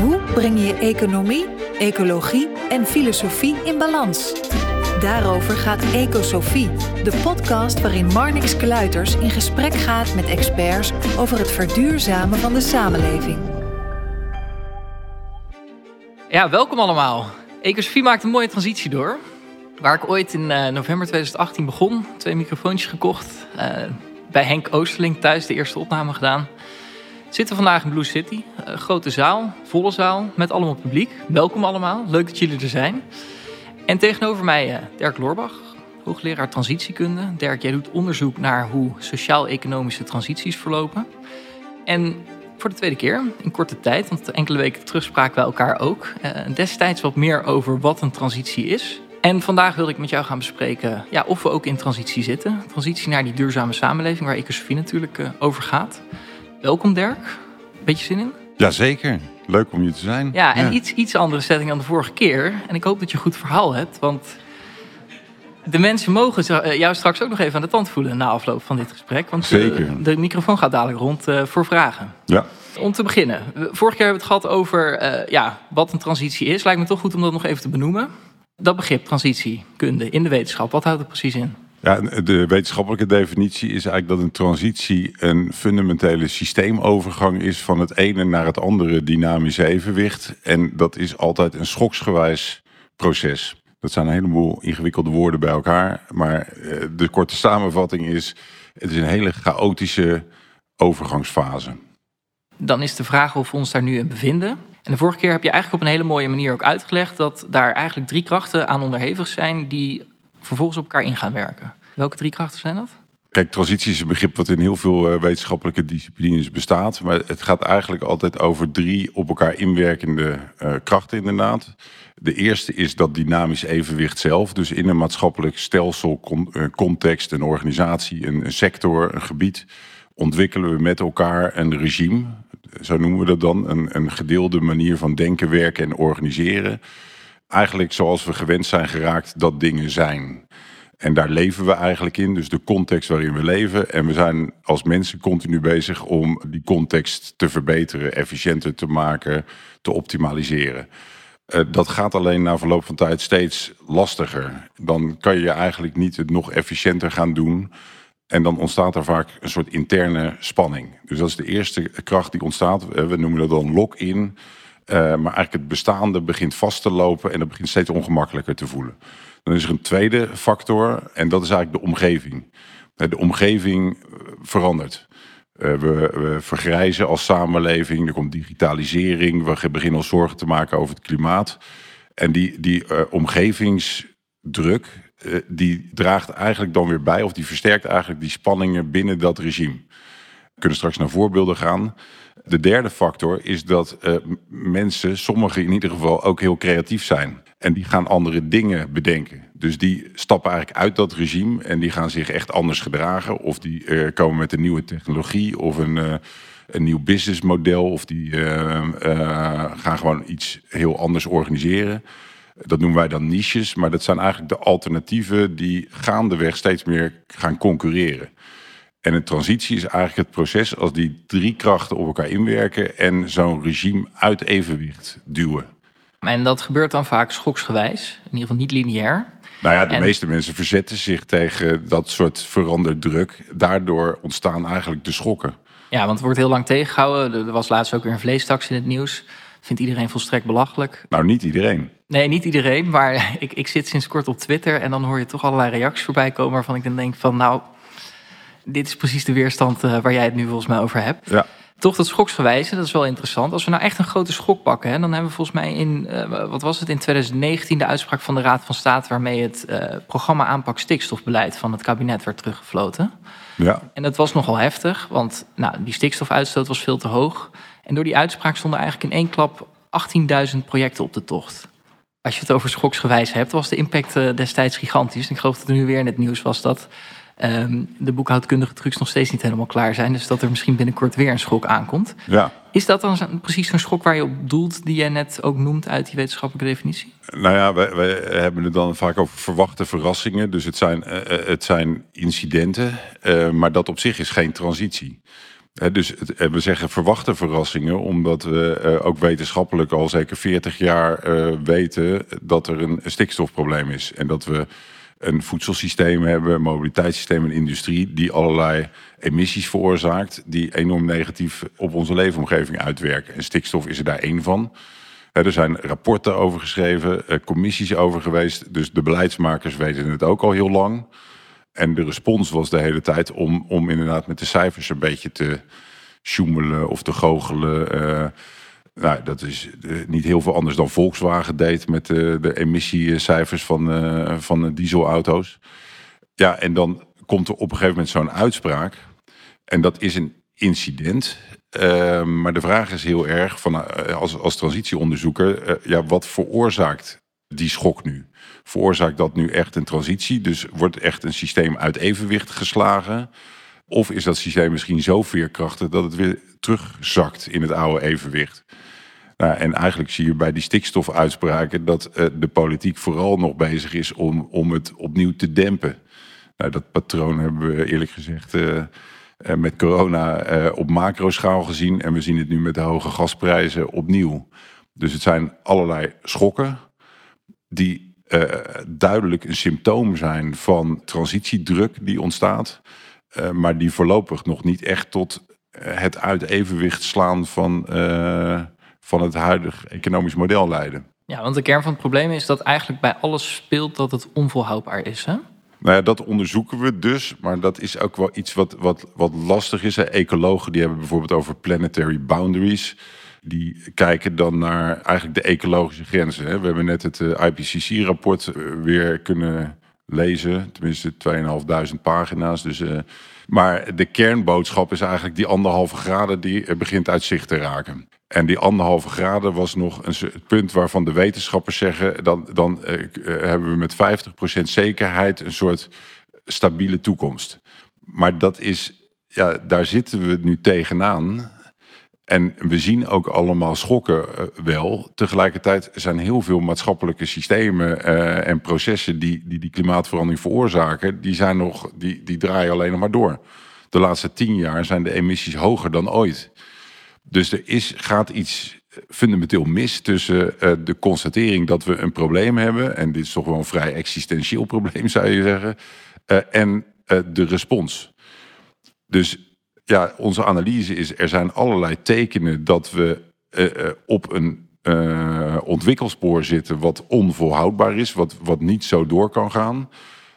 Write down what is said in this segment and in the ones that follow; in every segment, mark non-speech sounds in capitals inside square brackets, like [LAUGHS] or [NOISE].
Hoe breng je economie, ecologie en filosofie in balans? Daarover gaat Ecosofie, de podcast waarin Marnix Kluiters in gesprek gaat met experts over het verduurzamen van de samenleving. Ja, welkom allemaal. Ecosofie maakt een mooie transitie door. Waar ik ooit in uh, november 2018 begon, twee microfoontjes gekocht. Uh, bij Henk Oosterling thuis de eerste opname gedaan. Zitten vandaag in Blue City. Een grote zaal, volle zaal, met allemaal publiek. Welkom allemaal, leuk dat jullie er zijn. En tegenover mij uh, Dirk Loorbach, hoogleraar transitiekunde. Dirk, jij doet onderzoek naar hoe sociaal-economische transities verlopen. En voor de tweede keer, in korte tijd, want enkele weken terug spraken we elkaar ook. Uh, destijds wat meer over wat een transitie is. En vandaag wil ik met jou gaan bespreken ja, of we ook in transitie zitten. Transitie naar die duurzame samenleving waar Ecosofie natuurlijk over gaat. Welkom Dirk. Beetje zin in? Jazeker. Leuk om hier te zijn. Ja, en Iets, iets andere setting dan de vorige keer. En ik hoop dat je een goed verhaal hebt. Want de mensen mogen jou straks ook nog even aan de tand voelen na afloop van dit gesprek. Want Zeker. De, microfoon gaat dadelijk rond uh, voor vragen. Ja. Om te beginnen. Vorige keer hebben we het gehad over uh, ja, wat een transitie is. Lijkt me toch goed om dat nog even te benoemen. Dat begrip transitiekunde in de wetenschap, wat houdt het precies in? Ja, de wetenschappelijke definitie is eigenlijk dat een transitie een fundamentele systeemovergang is van het ene naar het andere dynamische evenwicht. En dat is altijd een schoksgewijs proces. Dat zijn een heleboel ingewikkelde woorden bij elkaar. Maar de korte samenvatting is: het is een hele chaotische overgangsfase. Dan is de vraag of we ons daar nu in bevinden. En de vorige keer heb je eigenlijk op een hele mooie manier ook uitgelegd dat daar eigenlijk drie krachten aan onderhevig zijn die vervolgens op elkaar in gaan werken. Welke drie krachten zijn dat? Kijk, transitie is een begrip wat in heel veel wetenschappelijke disciplines bestaat. Maar het gaat eigenlijk altijd over drie op elkaar inwerkende uh, krachten inderdaad. De eerste is dat dynamisch evenwicht zelf. Dus in een maatschappelijk stelsel, uh, context, een organisatie, een, een sector, een gebied... ontwikkelen we met elkaar een regime. Zo noemen we dat dan. Een, een gedeelde manier van denken, werken en organiseren. Eigenlijk zoals we gewend zijn geraakt dat dingen zijn. En daar leven we eigenlijk in, dus de context waarin we leven. En we zijn als mensen continu bezig om die context te verbeteren, efficiënter te maken, te optimaliseren. Uh, dat gaat alleen na verloop van tijd steeds lastiger. Dan kan je eigenlijk niet het nog efficiënter gaan doen. En dan ontstaat er vaak een soort interne spanning. Dus dat is de eerste kracht die ontstaat. We noemen dat dan lock-in. Uh, maar eigenlijk het bestaande begint vast te lopen en dat begint steeds ongemakkelijker te voelen. Dan is er een tweede factor en dat is eigenlijk de omgeving. De omgeving verandert. Uh, we, we, vergrijzen als samenleving, er komt digitalisering, we beginnen ons zorgen te maken over het klimaat. En die, die omgevingsdruk, die draagt eigenlijk dan weer bij, of die versterkt eigenlijk die spanningen binnen dat regime. We kunnen straks naar voorbeelden gaan. De derde factor is dat mensen, sommigen in ieder geval, ook heel creatief zijn. En die gaan andere dingen bedenken. Dus die stappen eigenlijk uit dat regime en die gaan zich echt anders gedragen. Of die uh, komen met een nieuwe technologie of een, uh, een nieuw businessmodel. Of die uh, gaan gewoon iets heel anders organiseren. Dat noemen wij dan niches. Maar dat zijn eigenlijk de alternatieven die gaandeweg steeds meer gaan concurreren. En een transitie is eigenlijk het proces als die drie krachten op elkaar inwerken en zo'n regime uit evenwicht duwen. En dat gebeurt dan vaak schoksgewijs, in ieder geval niet lineair. Nou ja, de en... meeste mensen verzetten zich tegen dat soort veranderd druk. Daardoor ontstaan eigenlijk de schokken. Ja, want het wordt heel lang tegengehouden. Er was laatst ook weer een vleestaks in het nieuws. Vindt iedereen volstrekt belachelijk. Nou, niet iedereen. Nee, niet iedereen. Maar [LAUGHS] ik, ik zit sinds kort op Twitter en dan hoor je toch allerlei reacties voorbij komen waarvan ik dan denk van nou, dit is precies de weerstand uh, waar jij het nu volgens mij over hebt. Ja. Toch dat schoksgewijze, dat is wel interessant. Als we nou echt een grote schok pakken, hè, dan hebben we volgens mij in, uh, wat was het, in 2019 de uitspraak van de Raad van State waarmee het uh, programma aanpak stikstofbeleid van het kabinet werd teruggefloten. Ja. En dat was nogal heftig, want nou, die stikstofuitstoot was veel te hoog. En door die uitspraak stonden eigenlijk in één klap 18.000 projecten op de tocht. Als je het over schoksgewijs hebt, was de impact uh, destijds gigantisch. En ik geloof dat er nu weer in het nieuws was dat um, de boekhoudkundige trucs nog steeds niet helemaal klaar zijn. Dus dat er misschien binnenkort weer een schok aankomt. Ja. Is dat dan zo, precies zo'n schok waar je op doelt, die jij net ook noemt uit die wetenschappelijke definitie? Nou ja, wij, wij hebben het dan vaak over verwachte verrassingen. Dus het zijn, uh, het zijn incidenten, uh, maar dat op zich is geen transitie. dus het, we zeggen verwachte verrassingen, omdat we ook wetenschappelijk al zeker 40 jaar weten dat er een stikstofprobleem is. En dat we een voedselsysteem hebben, een mobiliteitssysteem, industrie die allerlei emissies veroorzaakt die enorm negatief op onze leefomgeving uitwerken. En stikstof is er daar één van. Er zijn rapporten over geschreven, eh, commissies over geweest. Dus de beleidsmakers weten het ook al heel lang. En de respons was de hele tijd om, om inderdaad met de cijfers een beetje te sjoemelen of te goochelen. Nou, dat is eh, niet heel veel anders dan Volkswagen deed met de, de emissiecijfers van, uh, van dieselauto's. Ja, en dan komt er op een gegeven moment zo'n uitspraak. En dat is een incident. Ehm, maar de vraag is heel erg, van, eh, als, als transitieonderzoeker, ja, wat veroorzaakt die schok nu? Veroorzaakt dat nu echt een transitie? Dus wordt echt een systeem uit evenwicht geslagen? Of is dat systeem misschien zo veerkrachtig dat het weer terugzakt in het oude evenwicht? Nou, en eigenlijk zie je bij die stikstofuitspraken dat uh, de politiek vooral nog bezig is om, om het opnieuw te dempen. Nou, dat patroon hebben we eerlijk gezegd uh, met corona uh, op macroschaal gezien. En we zien het nu met de hoge gasprijzen opnieuw. Dus het zijn allerlei schokken die duidelijk een symptoom zijn van transitiedruk die ontstaat. maar die voorlopig nog niet echt tot het uit evenwicht slaan van van het huidige economisch model leiden. Ja, want de kern van het probleem is dat eigenlijk bij alles speelt dat het onvolhoudbaar is. Hè? Nou ja, dat onderzoeken we dus, maar dat is ook wel iets wat, wat, wat lastig is. Hè. Ecologen die hebben bijvoorbeeld over planetary boundaries. Die kijken dan naar eigenlijk de ecologische grenzen. Hè. We hebben net het eh, IPCC-rapport eh, weer kunnen lezen. Tenminste, 2.500 pagina's. Dus, uh, maar de kernboodschap is eigenlijk die anderhalve graden die begint uit zicht te raken. En die anderhalve graden was nog een, het punt waarvan de wetenschappers zeggen... dan, dan uh, hebben we met 50% zekerheid een soort stabiele toekomst. Maar dat is, ja, daar zitten we nu tegenaan. En we zien ook allemaal schokken uh, wel. Tegelijkertijd zijn heel veel maatschappelijke systemen en processen die, die die klimaatverandering veroorzaken, die, zijn nog, die, die draaien alleen nog maar door. De laatste tien jaar zijn de emissies hoger dan ooit. Dus er is, gaat iets fundamenteel mis tussen uh, de constatering dat we een probleem hebben. En dit is toch wel een vrij existentieel [LAUGHS] probleem, zou je zeggen. Uh, en de respons. Dus ja, onze analyse is: er zijn allerlei tekenen dat we op een ontwikkelspoor zitten wat onvolhoudbaar is, wat, wat niet zo door kan gaan.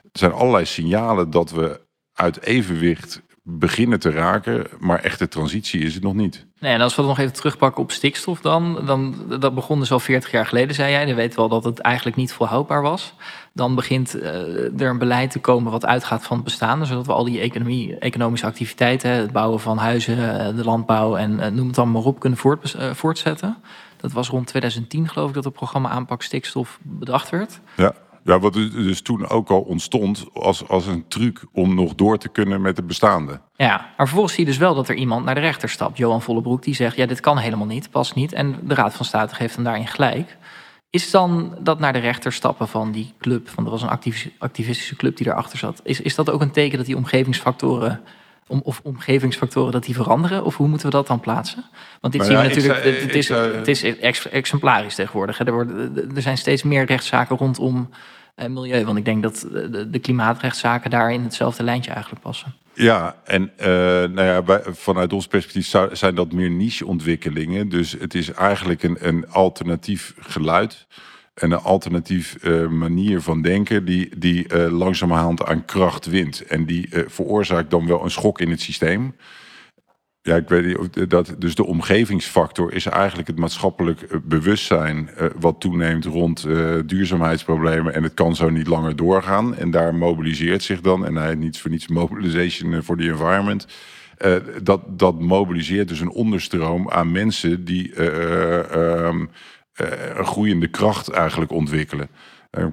Er zijn allerlei signalen dat we uit evenwicht beginnen te raken, maar echte transitie is het nog niet. Nee, en als we het nog even terugpakken op stikstof dan, dan dat begon dus al 40 jaar geleden, zei jij. Dan weten we al dat het eigenlijk niet volhoudbaar was. Dan begint uh, er een beleid te komen wat uitgaat van het bestaande, zodat we al die economie, economische activiteiten, het bouwen van huizen, eh, de landbouw en uh, noem het allemaal maar op, kunnen voort, voortzetten. Dat was rond 2010 geloof ik dat het programma aanpak stikstof bedacht werd. Ja. Ja, wat dus toen ook al ontstond als, als een truc om nog door te kunnen met het bestaande. Ja, maar vervolgens zie je dus wel dat er iemand naar de rechter stapt. Johan Vollebroek die zegt, ja, dit kan helemaal niet, past niet. En de Raad van State geeft hem daarin gelijk. Is dan dat naar de rechter stappen van die club, van er was een activistische club die daarachter zat, is, is dat ook een teken dat die omgevingsfactoren om, of omgevingsfactoren dat die veranderen? Of hoe moeten we dat dan plaatsen? Want dit zien we natuurlijk, het, is, het is exemplarisch tegenwoordig. Er, worden, er zijn steeds meer rechtszaken rondom uh, milieu. Want ik denk dat de, de, klimaatrechtszaken daar in hetzelfde lijntje eigenlijk passen. Ja, en uh, nou ja, vanuit ons perspectief zijn dat meer niche-ontwikkelingen. Dus het is eigenlijk een, een alternatief geluid en een alternatief uh, manier van denken die, die uh, langzamerhand aan kracht wint. En die veroorzaakt dan wel een schok in het systeem. Ja, ik weet niet, dat, dus de omgevingsfactor is eigenlijk het maatschappelijk bewustzijn wat toeneemt rond duurzaamheidsproblemen. En het kan zo niet langer doorgaan. En daar mobiliseert zich dan, en hij niet voor niets mobilization for the environment. dat, dat mobiliseert dus een onderstroom aan mensen die um, eh, een groeiende kracht eigenlijk ontwikkelen.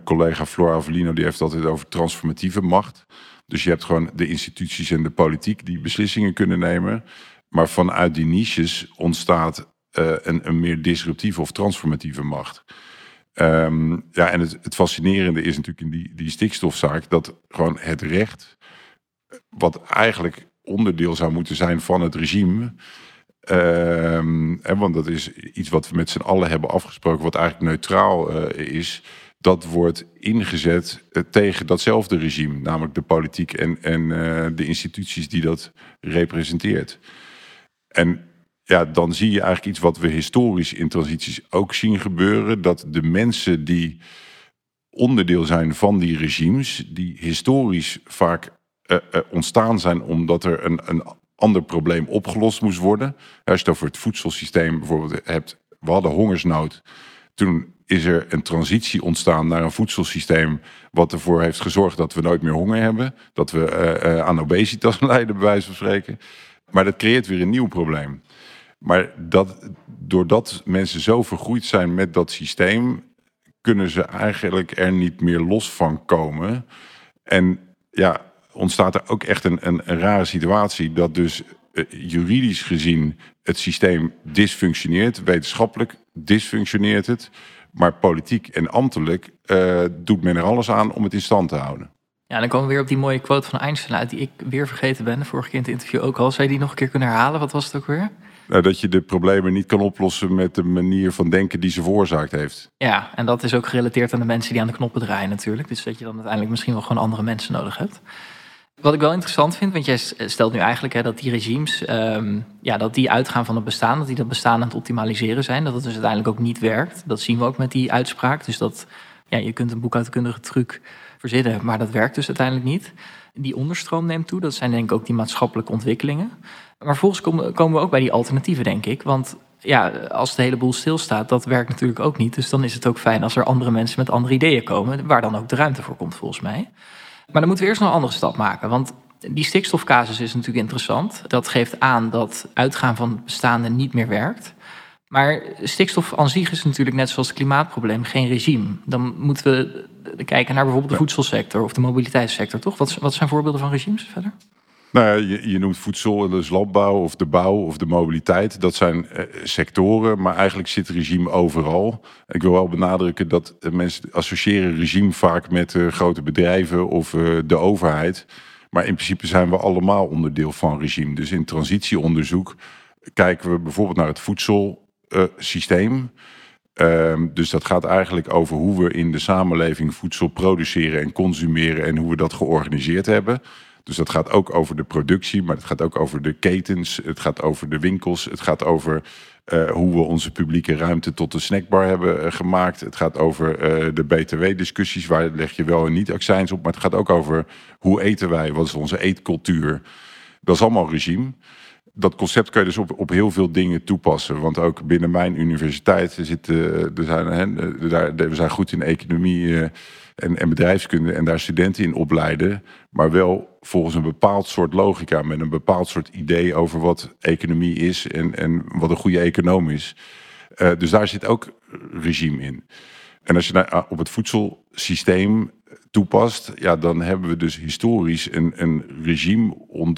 Collega Flora Avelino die heeft altijd over transformatieve macht. Dus je hebt gewoon de instituties en de politiek die beslissingen kunnen nemen. Maar vanuit die niches ontstaat uh, een, een, meer disruptieve of transformatieve macht. Um, ja, en het, het, fascinerende is natuurlijk in die, die stikstofzaak dat gewoon het recht, wat eigenlijk onderdeel zou moeten zijn van het regime. Ehm, want dat is iets wat we met z'n allen hebben afgesproken, wat eigenlijk neutraal eh, is. Dat wordt ingezet eh, tegen datzelfde regime, namelijk de politiek en, en eh, de instituties die dat representeert. En ja, dan zie je eigenlijk iets wat we historisch in transities ook zien gebeuren. Dat de mensen die onderdeel zijn van die regimes, die historisch vaak uh, uh, ontstaan zijn omdat er een, een ander probleem opgelost moest worden. Als je het over het voedselsysteem bijvoorbeeld hebt, we hadden hongersnood. Toen is er een transitie ontstaan naar een voedselsysteem wat ervoor heeft gezorgd dat we nooit meer honger hebben, dat we uh, aan obesitas [LAUGHS] lijden, bij wijze van spreken. Maar dat creëert weer een nieuw probleem. Maar dat, doordat mensen zo vergroeid zijn met dat systeem, kunnen ze eigenlijk er niet meer los van komen. En ja, ontstaat er ook echt een, een, rare situatie dat dus uh, juridisch gezien het systeem dysfunctioneert, wetenschappelijk dysfunctioneert het, maar politiek en ambtelijk uh, doet men er alles aan om het in stand te houden. Ja, dan komen we weer op die mooie quote van Einstein uit, die ik weer vergeten ben, de vorige keer in het interview ook al. Zou je die nog een keer kunnen herhalen? Wat was het ook weer? Nou, dat je de problemen niet kan oplossen met de manier van denken die ze veroorzaakt heeft. Ja, en dat is ook gerelateerd aan de mensen die aan de knoppen draaien natuurlijk. Dus dat je dan uiteindelijk misschien wel gewoon andere mensen nodig hebt. Wat ik wel interessant vind, want jij stelt nu eigenlijk hè, dat die regimes, um, ja, dat die uitgaan van het bestaan, dat die dat bestaan aan het optimaliseren zijn, dat het dus uiteindelijk ook niet werkt. Dat zien we ook met die uitspraak. Dus dat ja, je kunt een boekhoudkundige truc verzinnen, maar dat werkt dus uiteindelijk niet. Die onderstroom neemt toe, dat zijn denk ik ook die maatschappelijke ontwikkelingen. Maar vervolgens komen, we ook bij die alternatieven, denk ik. Want ja, als de hele boel stilstaat, dat werkt natuurlijk ook niet. Dus dan is het ook fijn als er andere mensen met andere ideeën komen, waar dan ook de ruimte voor komt, volgens mij. Maar dan moeten we eerst nog een andere stap maken. Want die stikstofcasus is natuurlijk interessant. Dat geeft aan dat uitgaan van bestaande niet meer werkt. Maar stikstof aan zich is natuurlijk net zoals het klimaatprobleem geen regime. Dan moeten we kijken naar bijvoorbeeld de voedselsector of de mobiliteitssector, toch? Wat, wat zijn voorbeelden van regimes verder? Nou ja, je, je, noemt voedsel, dus landbouw of de bouw of de mobiliteit. Dat zijn uh, sectoren, maar eigenlijk zit regime overal. Ik wil wel benadrukken dat mensen associëren regime vaak met uh, grote bedrijven of de overheid. Maar in principe zijn we allemaal onderdeel van regime. Dus in transitieonderzoek kijken we bijvoorbeeld naar het voedselsysteem. Um, dus dat gaat eigenlijk over hoe we in de samenleving voedsel produceren en consumeren en hoe we dat georganiseerd hebben. Dus dat gaat ook over de productie, maar het gaat ook over de ketens, het gaat over de winkels, het gaat over uh, hoe we onze publieke ruimte tot een snackbar hebben uh, gemaakt. Het gaat over uh, de BTW-discussies, waar leg je wel en niet accijns op, maar het gaat ook over hoe eten wij, wat is onze eetcultuur. Dat is allemaal regime dat concept kun je dus op, op heel veel dingen toepassen. Want ook binnen mijn universiteit zitten, er zijn, hè, daar, we zijn goed in economie uh, en, en bedrijfskunde en daar studenten in opleiden. Maar wel volgens een bepaald soort logica, met een bepaald soort idee over wat economie is en, en wat een goede econoom is. Dus daar zit ook regime in. En als je naar, op het voedselsysteem toepast, ja, dan hebben we dus historisch een, een regime uh,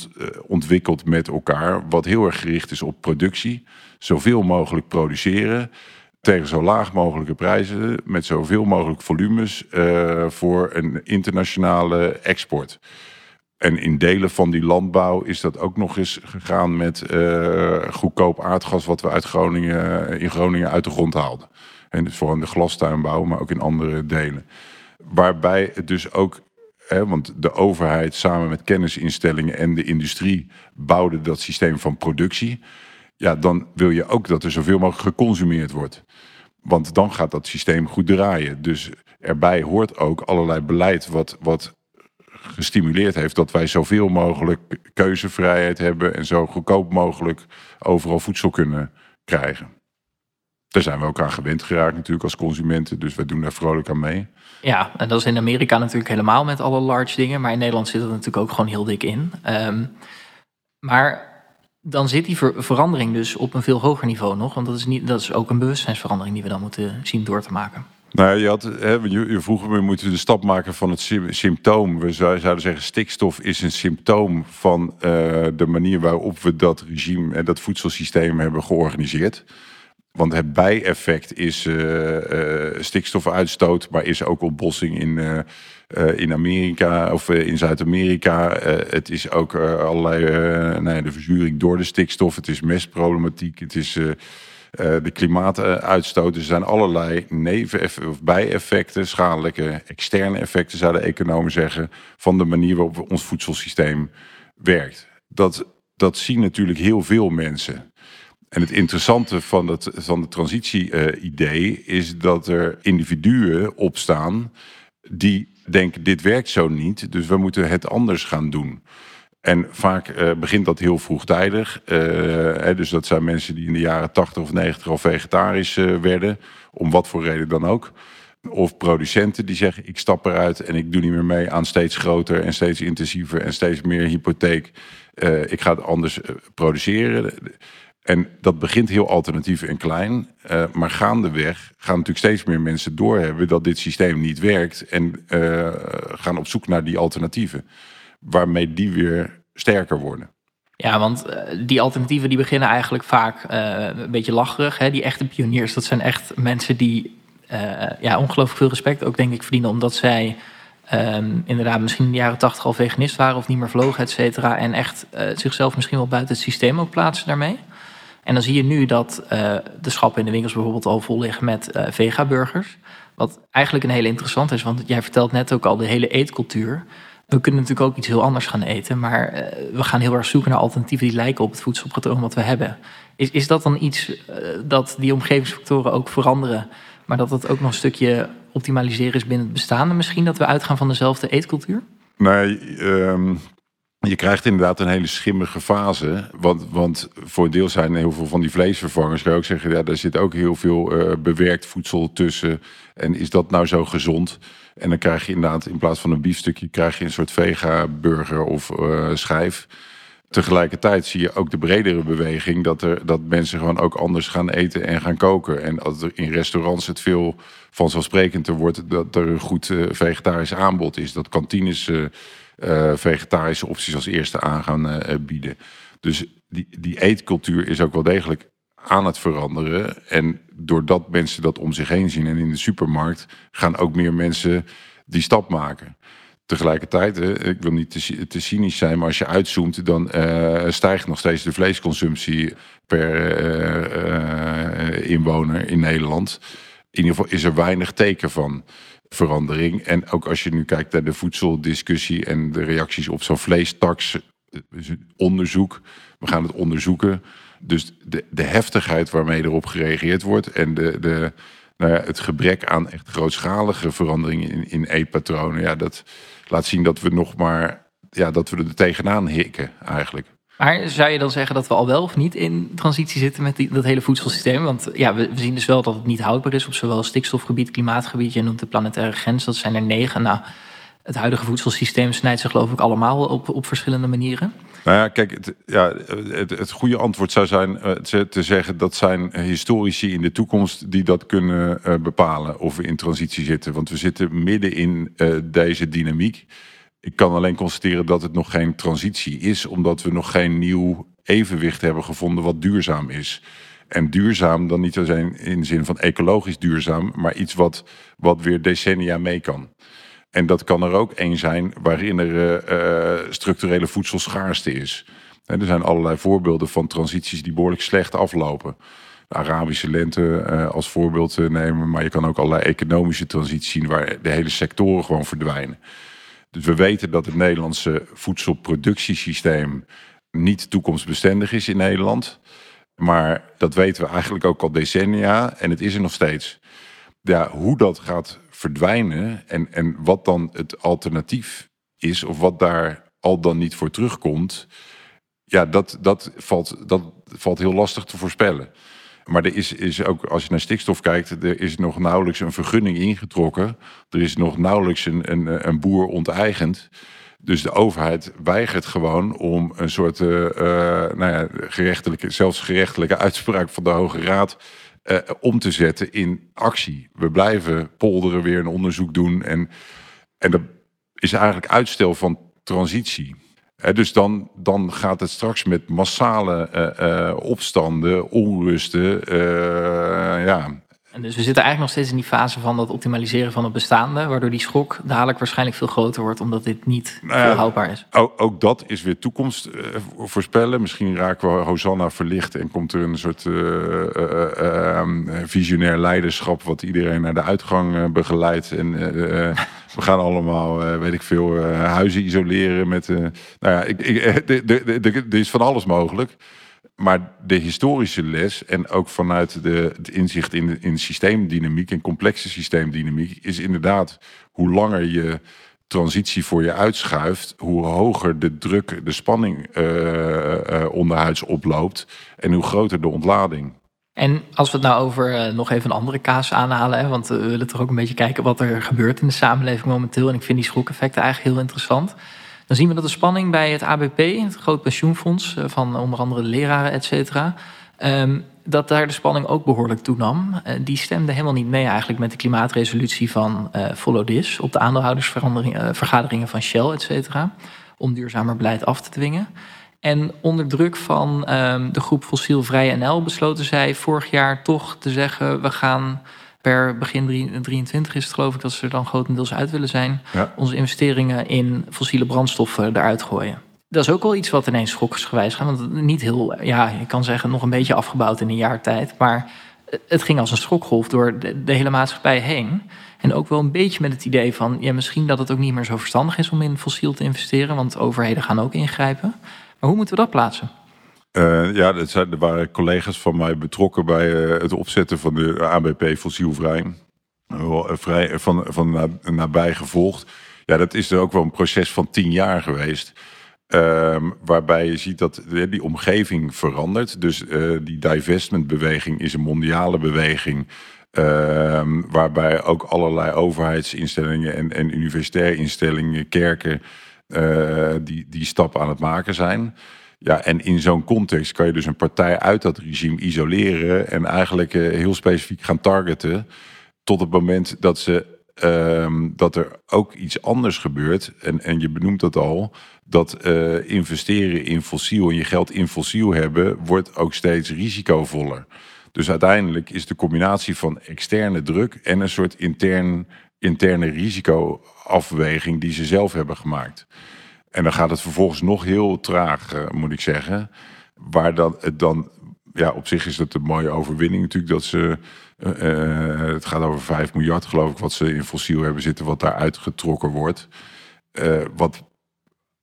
ontwikkeld met elkaar, wat heel erg gericht is op productie, zoveel mogelijk produceren tegen zo laag mogelijke prijzen, met zoveel mogelijk volumes uh, voor een internationale export. En in delen van die landbouw is dat ook nog eens gegaan met uh, goedkoop aardgas, wat we uit Groningen, in Groningen uit de grond haalden. En dus vooral in de glastuinbouw, maar ook in andere delen. Waarbij het dus ook, hè, want de overheid samen met kennisinstellingen en de industrie bouwde dat systeem van productie. Ja, dan wil je ook dat er zoveel mogelijk geconsumeerd wordt. Want dan gaat dat systeem goed draaien. Dus erbij hoort ook allerlei beleid wat, wat gestimuleerd heeft dat wij zoveel mogelijk keuzevrijheid hebben en zo goedkoop mogelijk overal voedsel kunnen krijgen. Daar zijn we ook aan gewend geraakt natuurlijk als consumenten, dus wij doen daar vrolijk aan mee. Ja, en dat is in Amerika natuurlijk helemaal met alle large dingen, maar in Nederland zit dat natuurlijk ook gewoon heel dik in. Um, maar dan zit die ver verandering dus op een veel hoger niveau nog, want dat is, niet, dat is ook een bewustzijnsverandering die we dan moeten zien door te maken. Nou, je, had, hè, je, je vroeg me, moeten we de stap maken van het symptoom. We zouden zeggen, stikstof is een symptoom van uh, de manier waarop we dat regime en dat voedselsysteem hebben georganiseerd. Want het bijeffect is uh, stikstofuitstoot, maar is ook ontbossing in, in Amerika of in Zuid-Amerika. het is ook allerlei nou de verzuring door de stikstof. Het is mestproblematiek. Het is de klimaatuitstoot. Er zijn allerlei neven- of bijeffecten, schadelijke externe effecten, zouden economen zeggen, van de manier waarop ons voedselsysteem werkt. Dat, dat zien natuurlijk heel veel mensen. En het interessante van het, van het transitie-idee is dat er individuen opstaan die denken: dit werkt zo niet, dus we moeten het anders gaan doen. En vaak uh, begint dat heel vroegtijdig. Uh, hè, dus dat zijn mensen die in de jaren 80 of 90 al vegetarisch werden, om wat voor reden dan ook. Of producenten die zeggen: ik stap eruit en ik doe niet meer mee aan steeds groter en steeds intensiever en steeds meer hypotheek. ik ga het anders produceren. En dat begint heel alternatief en klein. Uh, maar gaandeweg gaan natuurlijk steeds meer mensen doorhebben dat dit systeem niet werkt. En uh, gaan op zoek naar die alternatieven. Waarmee die weer sterker worden. Ja, want uh, die alternatieven die beginnen eigenlijk vaak een beetje lacherig. Hè? Die echte pioniers, dat zijn echt mensen die ja, ongelooflijk veel respect ook denk ik verdienen. Omdat zij um, inderdaad misschien in de jaren tachtig al veganist waren of niet meer vlogen, et cetera. En echt zichzelf misschien wel buiten het systeem ook plaatsen daarmee. En dan zie je nu dat uh, de schappen in de winkels bijvoorbeeld al vol liggen met uh, vega-burgers. Wat eigenlijk een hele interessant is, want jij vertelt net ook al de hele eetcultuur. We kunnen natuurlijk ook iets heel anders gaan eten, maar uh, we gaan heel erg zoeken naar alternatieven die lijken op het voedselpatroon wat we hebben. Is, is dat dan iets dat die omgevingsfactoren ook veranderen, maar dat het ook nog een stukje optimaliseren is binnen het bestaande misschien, dat we uitgaan van dezelfde eetcultuur? Nee, um, je krijgt inderdaad een hele schimmige fase. Want, want voor een deel zijn heel veel van die vleesvervangers. Kan je ook zeggen, ja, daar zit ook heel veel uh, bewerkt voedsel tussen. En is dat nou zo gezond? En dan krijg je inderdaad in plaats van een biefstukje... krijg je een soort vega-burger of uh, schijf. Tegelijkertijd zie je ook de bredere beweging... Dat, er, dat mensen gewoon ook anders gaan eten en gaan koken. En als er in restaurants het veel vanzelfsprekender wordt... dat er een goed uh, vegetarisch aanbod is. Dat kantines vegetarische opties als eerste aan gaan uh, bieden. Dus die, die eetcultuur is ook wel degelijk aan het veranderen. En doordat mensen dat om zich heen zien en in de supermarkt gaan ook meer mensen die stap maken. Tegelijkertijd, hè, ik wil niet te, te, cynisch zijn, maar als je uitzoomt, dan stijgt nog steeds de vleesconsumptie per inwoner in Nederland. In ieder geval is er weinig teken van verandering. En ook als je nu kijkt naar de voedseldiscussie en de reacties op zo'n vleestaks onderzoek. We gaan het onderzoeken. Dus de, de heftigheid waarmee erop gereageerd wordt en de, de, nou ja, het gebrek aan echt grootschalige veranderingen in, in eetpatronen. Ja, dat laat zien dat we nog maar ja, dat we er tegenaan hikken eigenlijk. Maar zou je dan zeggen dat we al wel of niet in transitie zitten met die, dat hele voedselsysteem? Want ja, we, zien dus wel dat het niet houdbaar is op zowel stikstofgebied, klimaatgebied. Je noemt de planetaire grens, dat zijn er negen. Nou, het huidige voedselsysteem snijdt zich geloof ik allemaal op, op verschillende manieren. Nou ja, kijk, het, ja, het, het goede antwoord zou zijn uh, te zeggen dat zijn historici in de toekomst die dat kunnen uh, bepalen of we in transitie zitten. Want we zitten midden in uh, deze dynamiek. Ik kan alleen constateren dat het nog geen transitie is, omdat we nog geen nieuw evenwicht hebben gevonden wat duurzaam is. En duurzaam dan niet alleen in de zin van ecologisch duurzaam, maar iets wat, wat weer decennia mee kan. En dat kan er ook één zijn waarin er uh, structurele voedselschaarste is. Er zijn allerlei voorbeelden van transities die behoorlijk slecht aflopen. De Arabische lente uh, als voorbeeld nemen, maar je kan ook allerlei economische transities zien waar de hele sectoren gewoon verdwijnen. Dus we weten dat het Nederlandse voedselproductiesysteem niet toekomstbestendig is in Nederland. Maar dat weten we eigenlijk ook al decennia en het is er nog steeds. Ja, hoe dat gaat verdwijnen en, en wat dan het alternatief is, of wat daar al dan niet voor terugkomt, ja, dat, dat, valt, dat valt heel lastig te voorspellen. Maar er is, is ook, als je naar stikstof kijkt, er is nog nauwelijks een vergunning ingetrokken. Er is nog nauwelijks een, een, een boer onteigend. Dus de overheid weigert gewoon om een soort uh, nou ja, gerechtelijke, zelfs gerechtelijke uitspraak van de Hoge Raad uh, om te zetten in actie. We blijven polderen, weer een onderzoek doen. En, en dat is eigenlijk uitstel van transitie. Dus dan, dan gaat het straks met massale uh, uh, opstanden, onrusten. Uh, ja, en dus we zitten eigenlijk nog steeds in die fase van dat optimaliseren van het bestaande, waardoor die schok dadelijk waarschijnlijk veel groter wordt, omdat dit niet nou houdbaar is. Ook, ook, dat is weer toekomst uh, voorspellen. Misschien raken we Hosanna verlicht en komt er een soort uh, uh, visionair leiderschap wat iedereen naar de uitgang begeleidt. En [LAUGHS] we gaan allemaal, weet ik veel, huizen isoleren met. nou ja, ik, ik, er is van alles mogelijk. Maar de historische les en ook vanuit de, het inzicht in, in systeemdynamiek en complexe systeemdynamiek is inderdaad hoe langer je transitie voor je uitschuift, hoe hoger de druk, de spanning uh, uh, onderhuids oploopt en hoe groter de ontlading. En als we het nou over uh, nog even een andere kaas aanhalen, want we willen toch ook een beetje kijken wat er gebeurt in de samenleving momenteel. En ik vind die schokeffecten eigenlijk heel interessant. Dan zien we dat de spanning bij het ABP, het groot pensioenfonds eh, van onder andere de leraren, et cetera, ehm, dat daar de spanning ook behoorlijk toenam. Uh, die stemde helemaal niet mee eigenlijk met de klimaatresolutie van uh, Follow This op de aandeelhoudersvergaderingen van Shell, et cetera, om duurzamer beleid af te dwingen. En onder druk van um, de groep Fossielvrij NL besloten zij vorig jaar toch te zeggen: we gaan per begin 2023 is het geloof ik dat ze er dan grotendeels uit willen zijn. Onze investeringen in fossiele brandstoffen eruit gooien. Dat is ook wel iets wat ineens schoksgewijs gaat. Want niet heel, ja, je kan zeggen, nog een beetje afgebouwd in een jaar tijd. Maar het ging als een schokgolf door de, de, hele maatschappij heen. En ook wel een beetje met het idee van, ja, misschien dat het ook niet meer zo verstandig is om in fossiel te investeren. Want overheden gaan ook ingrijpen. Maar hoe moeten we dat plaatsen? Uh, ja, dat zijn, er waren collega's van mij betrokken bij uh, het opzetten van de ABP fossielvrij. Uh, vrij, van, van nabij gevolgd. Ja, dat is er ook wel een proces van tien jaar geweest. Ehm, waarbij je ziet dat die omgeving verandert. Dus die divestmentbeweging is een mondiale beweging. Ehm, waarbij ook allerlei overheidsinstellingen en, en universitaire instellingen, kerken, die, die stap aan het maken zijn. Ja, en in zo'n context kan je dus een partij uit dat regime isoleren en eigenlijk uh, heel specifiek gaan targeten tot het moment dat, ze, uh, dat er ook iets anders gebeurt. En, en je benoemt dat al, dat uh, investeren in fossiel en je geld in fossiel hebben, wordt ook steeds risicovoller. Dus uiteindelijk is de combinatie van externe druk en een soort intern, interne risicoafweging die ze zelf hebben gemaakt. En dan gaat het vervolgens nog heel traag, uh, moet ik zeggen. Waar dan het dan, ja, op zich is dat een mooie overwinning natuurlijk. Dat ze, uh, het gaat over 5 miljard geloof ik, wat ze in fossiel hebben zitten, wat daar uitgetrokken wordt. wat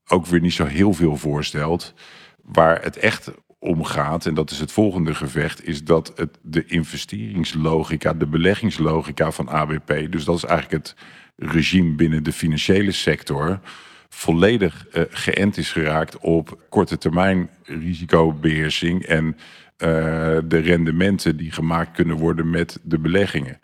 ook weer niet zo heel veel voorstelt. Waar het echt om gaat, en dat is het volgende gevecht, is dat het, de investeringslogica, de beleggingslogica van ABP, dus dat is eigenlijk het regime binnen de financiële sector volledig uh, geënt is geraakt op korte termijn risicobeheersing en uh, de rendementen die gemaakt kunnen worden met de beleggingen.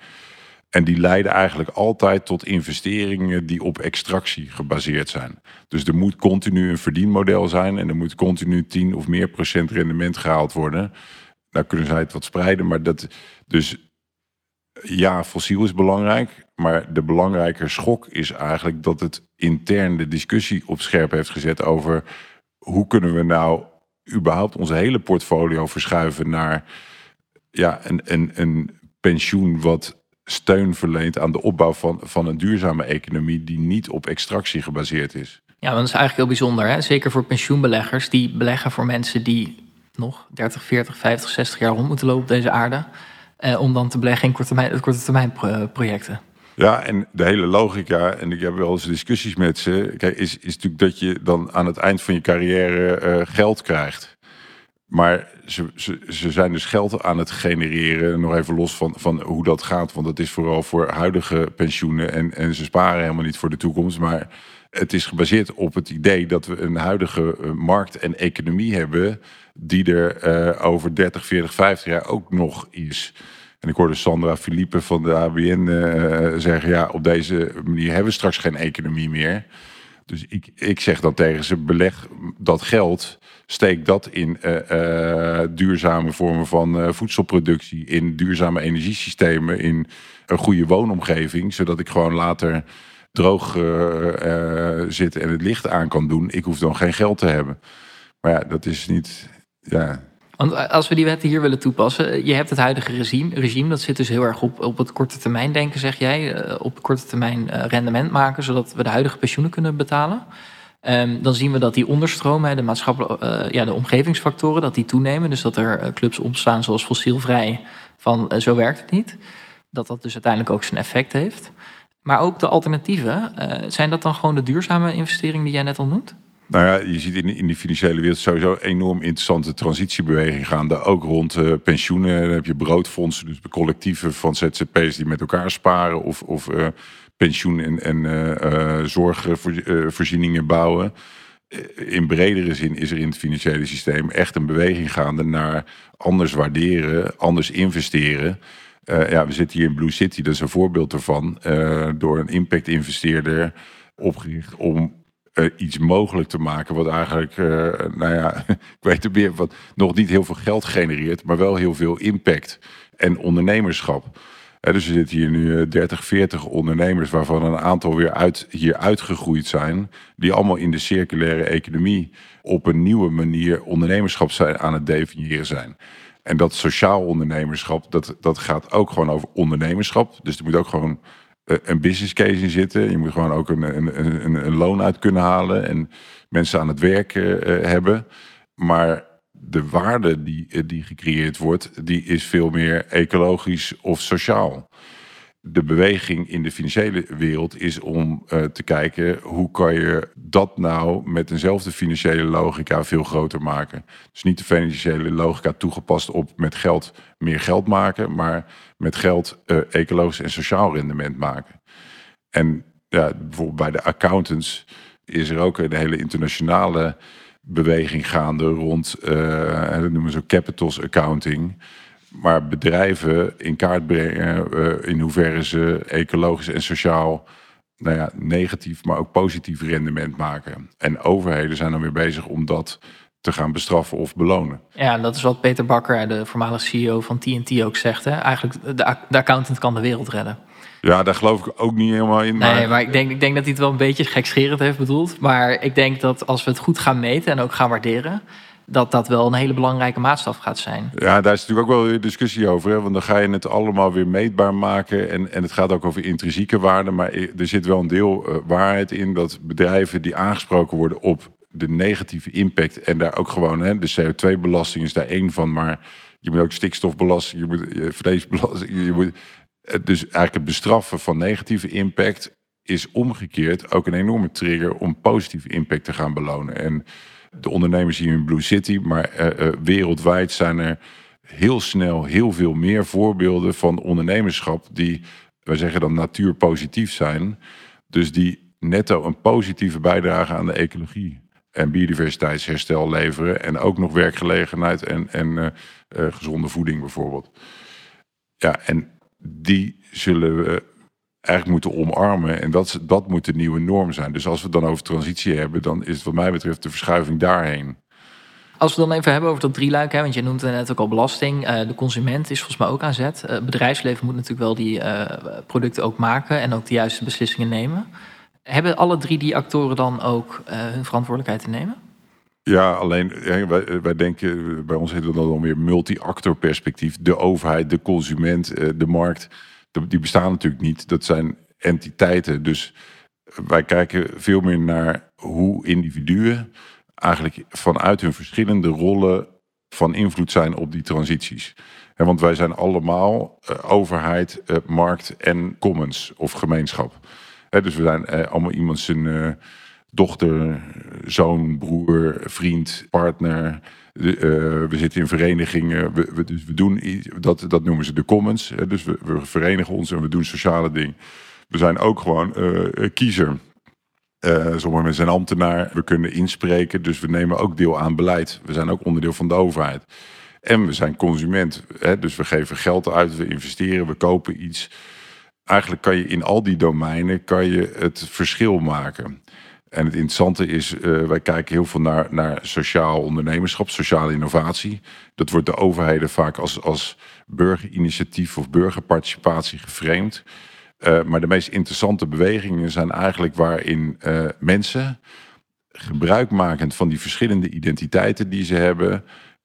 En die leiden eigenlijk altijd tot investeringen die op extractie gebaseerd zijn. Dus er moet continu een verdienmodel zijn en er moet continu 10 of meer procent rendement gehaald worden. Nou kunnen zij het wat spreiden, maar dat. Dus ja, fossiel is belangrijk. Maar de belangrijke schok is eigenlijk dat het intern de discussie op scherp heeft gezet over hoe kunnen we nou überhaupt onze hele portfolio verschuiven naar ja, een, een, een pensioen wat steun verleent aan de opbouw van, van een duurzame economie die niet op extractie gebaseerd is. Ja, dat is eigenlijk heel bijzonder. Hè? Zeker voor pensioenbeleggers die beleggen voor mensen die nog 30, 40, 50, 60 jaar rond moeten lopen op deze aarde. Eh, om dan te beleggen in korte termijn, korte termijn projecten. Ja, en de hele logica, en ik heb wel eens discussies met ze, kijk, is, is natuurlijk dat je dan aan het eind van je carrière uh, geld krijgt. Maar ze, ze, ze zijn dus geld aan het genereren, nog even los van, van hoe dat gaat, want dat is vooral voor huidige pensioenen en, en ze sparen helemaal niet voor de toekomst. Maar het is gebaseerd op het idee dat we een huidige uh, markt en economie hebben die er uh, over 30, 40, 50 jaar ook nog is. En ik hoorde Sandra Philippe van de ABN eh, zeggen: ja, op deze manier hebben we straks geen economie meer. Dus ik, ik zeg dan tegen ze: beleg dat geld, steek dat in uh, uh, duurzame vormen van voedselproductie, in duurzame energiesystemen, in een goede woonomgeving, zodat ik gewoon later droog zit en het licht aan kan doen. Ik hoef dan geen geld te hebben. Maar ja, dat is niet. Ja, want als we die wetten hier willen toepassen, je hebt het huidige regime, regime dat zit dus heel erg op, op het korte termijn denken, zeg jij. Op korte termijn rendement maken, zodat we de huidige pensioenen kunnen betalen. Um, dan zien we dat die onderstroom, de maatschappelijke, ja, de omgevingsfactoren, dat die toenemen. Dus dat er clubs ontstaan zoals fossielvrij, van zo werkt het niet. Dat dat dus uiteindelijk ook zijn effect heeft. Maar ook de alternatieven, zijn dat dan gewoon de duurzame investeringen die jij net al noemt? Nou ja, je ziet in, in die financiële wereld sowieso enorm interessante transitiebeweging gaande. Ook rond pensioenen. Dan heb je broodfondsen, dus collectieven van ZZP's die met elkaar sparen. Of, of pensioen- en, en uh, zorgvoorzieningen bouwen. In bredere zin is er in het financiële systeem echt een beweging gaande naar anders waarderen, anders investeren. Ja, we zitten hier in Blue City, dat is een voorbeeld ervan. Door een impact-investeerder opgericht om iets mogelijk te maken. Wat eigenlijk, nou ja, [LAUGHS] ik weet het meer, wat nog niet heel veel geld genereert, maar wel heel veel impact en ondernemerschap dus er zitten hier nu 30, eh, 40 ondernemers, waarvan een aantal weer uit, hier uitgegroeid zijn. Die allemaal in de circulaire economie op een nieuwe manier ondernemerschap aan het definiëren zijn. En dat sociaal ondernemerschap, dat, dat gaat ook gewoon over ondernemerschap. Dus er moet ook gewoon eh, een business case in zitten. Je moet gewoon ook een, een, een, een loon uit kunnen halen en mensen aan het werk uh, hebben. Maar de waarde die, eh, die gecreëerd wordt, die is veel meer ecologisch of sociaal. De beweging in de financiële wereld is om uh, te kijken hoe kan je dat nou met eenzelfde financiële logica veel groter maken. Dus niet de financiële logica toegepast op met geld meer geld maken, maar met geld uh, ecologisch en sociaal rendement maken. En ja, bijvoorbeeld bij de accountants is er ook een hele internationale beweging gaande rond, uh, dat noemen ze capitals accounting. Maar bedrijven in kaart brengen uh, in hoeverre ze ecologisch en sociaal nou ja, negatief, maar ook positief rendement maken. En overheden zijn dan weer bezig om dat te gaan bestraffen of belonen. Ja, dat is wat Peter Bakker, de voormalige CEO van TNT, ook zegt. Hè? Eigenlijk, de, de accountant kan de wereld redden. Ja, daar geloof ik ook niet helemaal in. Maar... Nee, maar ik denk, ik denk dat hij het wel een beetje gekscherend heeft bedoeld. Maar ik denk dat als we het goed gaan meten en ook gaan waarderen dat dat wel een hele belangrijke maatstaf gaat zijn. Ja, daar is natuurlijk ook wel weer discussie over. Hè? Want dan ga je het allemaal weer meetbaar maken. En, en het gaat ook over intrinsieke waarden. Maar er zit wel een deel uh, waarheid in dat bedrijven die aangesproken worden op de negatieve impact. En daar ook gewoon, hè, de CO2-belasting is daar één van. Maar je moet ook stikstofbelasting, je moet je vleesbelasting, je moet eh, dus eigenlijk het bestraffen van negatieve impact is omgekeerd ook een enorme trigger om positieve impact te gaan belonen. En de ondernemers hier in Blue City, maar uh, uh, wereldwijd zijn er heel snel heel veel meer voorbeelden van ondernemerschap die, wij zeggen dan natuurpositief zijn. Dus die netto een positieve bijdrage aan de ecologie en biodiversiteitsherstel leveren. En ook nog werkgelegenheid en, en uh, gezonde voeding bijvoorbeeld. Ja, en die zullen we eigenlijk moeten omarmen. En dat, dat moet de nieuwe norm zijn. Dus als we het dan over transitie hebben, dan is het wat mij betreft de verschuiving daarheen. Als we dan even hebben over dat drieluik, hè, want je noemde net ook al belasting. Uh, de consument is volgens mij ook aan zet. Uh, bedrijfsleven moet natuurlijk wel die uh, producten ook maken en ook de juiste beslissingen nemen. Hebben alle drie die actoren dan ook hun verantwoordelijkheid te nemen? Ja, alleen wij, wij denken, bij ons heet het dan weer multi-actor perspectief. De overheid, de consument, eh, de markt, die bestaan natuurlijk niet. Dat zijn entiteiten. Dus wij kijken veel meer naar hoe individuen eigenlijk vanuit hun verschillende rollen van invloed zijn op die transities. want wij zijn allemaal uh, overheid, uh, markt en commons of gemeenschap. dus we zijn allemaal iemand zijn dochter, zoon, broer, vriend, partner. Uh, we zitten in verenigingen. We, we, dus we doen dat, dat noemen ze de commons. Hè, dus we, we, verenigen ons en we doen sociale dingen. We zijn ook gewoon uh, kiezer. Uh, sommige mensen zijn ambtenaar. We kunnen inspreken, dus we nemen ook deel aan beleid. We zijn ook onderdeel van de overheid. En we zijn consument. Hè, dus we geven geld uit, we investeren, we kopen iets. Eigenlijk kan je in al die domeinen kan je het verschil maken. En het interessante is, uh, wij kijken heel veel naar, naar sociaal ondernemerschap, sociale innovatie. Dat wordt de overheden vaak als, als burgerinitiatief of burgerparticipatie geframed. Uh, maar de meest interessante bewegingen zijn eigenlijk waarin uh, mensen gebruikmakend van die verschillende identiteiten die ze hebben,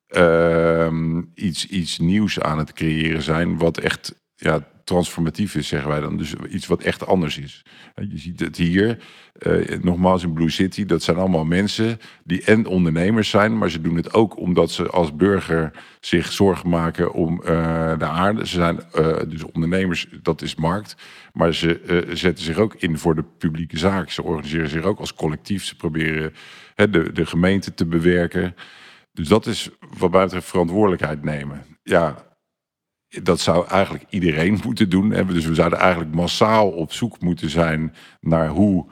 uh, iets, iets nieuws aan het creëren zijn, wat echt ja, transformatief is, zeggen wij dan. Dus iets wat echt anders is. Je ziet het hier, uh, nogmaals in Blue City, dat zijn allemaal mensen die en ondernemers zijn, maar ze doen het ook omdat ze als burger zich zorgen maken om uh, de aarde. Ze zijn uh, dus ondernemers, dat is markt, maar ze zetten zich ook in voor de publieke zaak. Ze organiseren zich ook als collectief. Ze proberen de, de gemeente te bewerken. Dus dat is wat betreft verantwoordelijkheid nemen. Ja, dat zou eigenlijk iedereen [LAUGHS] moeten doen. Dus we zouden eigenlijk massaal op zoek moeten zijn naar hoe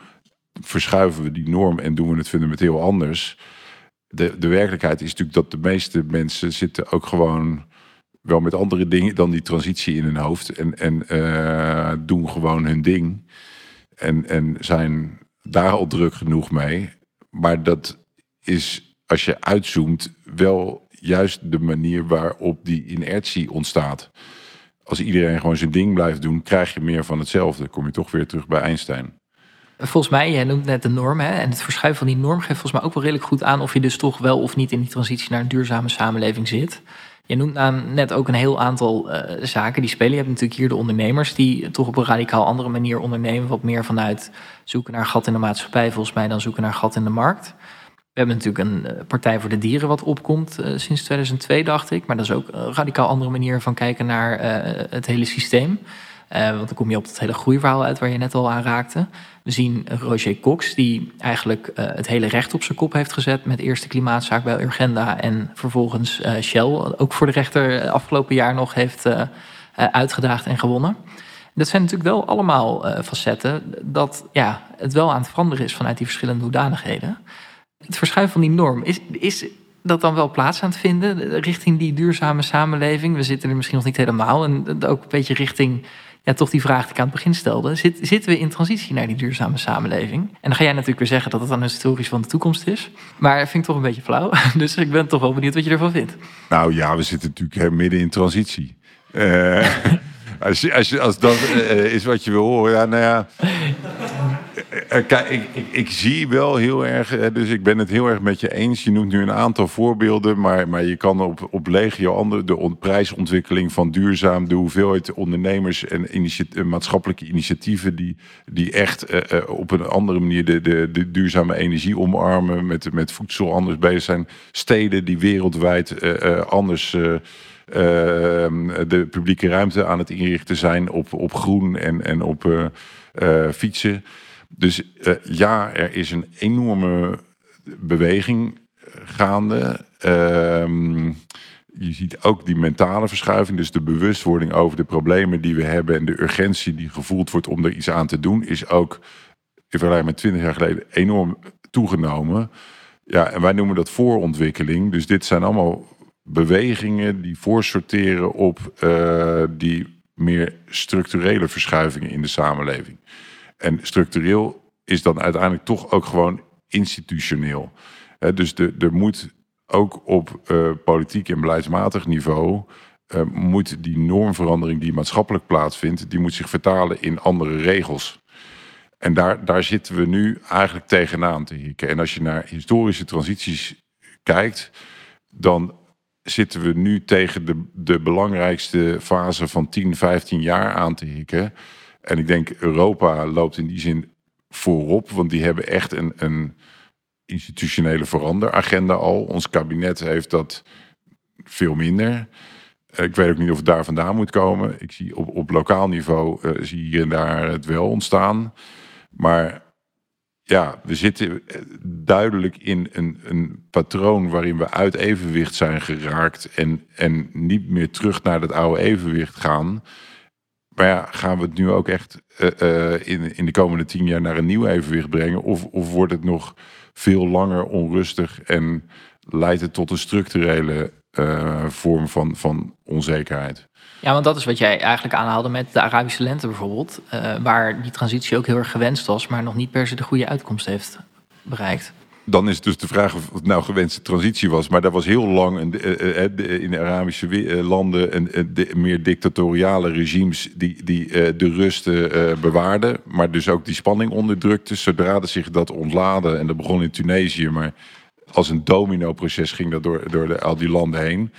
verschuiven we die norm en doen we het fundamenteel anders. De, de werkelijkheid is natuurlijk dat de meeste mensen zitten ook gewoon wel met andere dingen dan die transitie in hun hoofd. En, en uh, doen gewoon hun ding. En, en zijn daar al druk genoeg mee. Maar dat is, als je uitzoomt, wel juist de manier waarop die inertie ontstaat. Als iedereen gewoon zijn ding blijft doen, krijg je meer van hetzelfde. Kom je toch weer terug bij Einstein. Volgens mij, jij noemt net de norm. Hè? En het verschuiven van die norm geeft volgens mij ook wel redelijk goed aan of je dus toch wel of niet in die transitie naar een duurzame samenleving zit. Je noemt net ook een heel aantal uh, zaken die spelen. Je hebt natuurlijk hier de ondernemers die toch op een radicaal andere manier ondernemen. Wat meer vanuit zoeken naar gat in de maatschappij, volgens mij, dan zoeken naar gat in de markt. We hebben natuurlijk een eh, Partij voor de Dieren wat opkomt uh, sinds 2002, dacht ik. Maar dat is ook een radicaal andere manier van kijken naar uh, het hele systeem. want dan kom je op het hele groeiverhaal uit waar je net al aan raakte. We zien Roger Cox, die eigenlijk het hele recht op zijn kop heeft gezet... met eerst de klimaatzaak bij Urgenda en vervolgens Shell... ook voor de rechter afgelopen jaar nog heeft uitgedaagd en gewonnen. Dat zijn natuurlijk wel allemaal facetten dat ja, het wel aan het veranderen is vanuit die verschillende hoedanigheden het verschuiven van die norm, is, is dat dan wel plaats aan het vinden richting die duurzame samenleving? We zitten er misschien nog niet helemaal. En ook een beetje richting ja, toch die vraag die ik aan het begin stelde. Zit, zitten we in transitie naar die duurzame samenleving? En dan ga jij natuurlijk weer zeggen dat het dan historisch van de toekomst is. Maar vind ik toch een beetje flauw. [LAUGHS] Dus ik ben toch wel benieuwd wat je ervan vindt. Nou ja, we zitten natuurlijk midden in transitie. Uh, [LAUGHS] als, als, als dat uh, is wat je wil horen, ja, nou ja. Eh, eh, kijk, ik, ik, ik, zie wel heel erg, eh, dus ik ben het heel erg met je eens. Je noemt nu een aantal voorbeelden, maar, maar je kan op, op legio andere, de prijsontwikkeling van duurzaam, de hoeveelheid ondernemers en maatschappelijke initiatieven die, die echt op een andere manier de, de, de duurzame energie omarmen, met, met voedsel anders bezig zijn. Steden die wereldwijd anders. de publieke ruimte aan het inrichten zijn op, op groen en, en op fietsen. Dus uh, ja, er is een enorme beweging eh, gaande. Uh, je ziet ook die mentale verschuiving, dus de bewustwording over de problemen die we hebben en de urgentie die gevoeld wordt om er iets aan te doen, is ook in vergelijking met 20 jaar geleden enorm toegenomen. Ja, en wij noemen dat voorontwikkeling. Dus dit zijn allemaal bewegingen die voorsorteren op uh, die meer structurele verschuivingen in de samenleving. En structureel is dan uiteindelijk toch ook gewoon institutioneel. dus de, er moet ook op uh, politiek en beleidsmatig niveau uh, moet die normverandering die maatschappelijk plaatsvindt, die moet zich vertalen in andere regels. En daar, daar zitten we nu eigenlijk tegenaan te hikken. En als je naar historische transities kijkt, dan zitten we nu tegen de, de belangrijkste fase van 10, 15 jaar aan te hikken. En ik denk Europa loopt in die zin voorop, want die hebben echt een, een institutionele veranderagenda al. Ons kabinet heeft dat veel minder. Eh, ik weet ook niet of het daar vandaan moet komen. Ik zie op, lokaal niveau uh, zie hier en daar het wel ontstaan. Maar ja, we zitten eh, duidelijk in een, een patroon waarin we uit evenwicht zijn geraakt en, en niet meer terug naar dat oude evenwicht gaan. Maar ja, gaan we het nu ook echt uh, in, in de komende tien jaar naar een nieuw evenwicht brengen? Of, of wordt het nog veel langer onrustig en leidt het tot een structurele uh, vorm van, van onzekerheid? Ja, want dat is wat jij eigenlijk aanhaalde met de Arabische lente bijvoorbeeld. Waar die transitie ook heel erg gewenst was, maar nog niet per se de goede uitkomst heeft bereikt. Dan is dus de vraag of het nou gewenste transitie was. Maar dat was heel lang uh, uh, in de Arabische landen een, de, meer dictatoriale regimes die, die de rust bewaarden. Maar dus ook die spanning onderdrukte. Zodra zich dat ontladen, en dat begon in Tunesië, maar als een domino-proces ging dat door, door de, al die landen heen.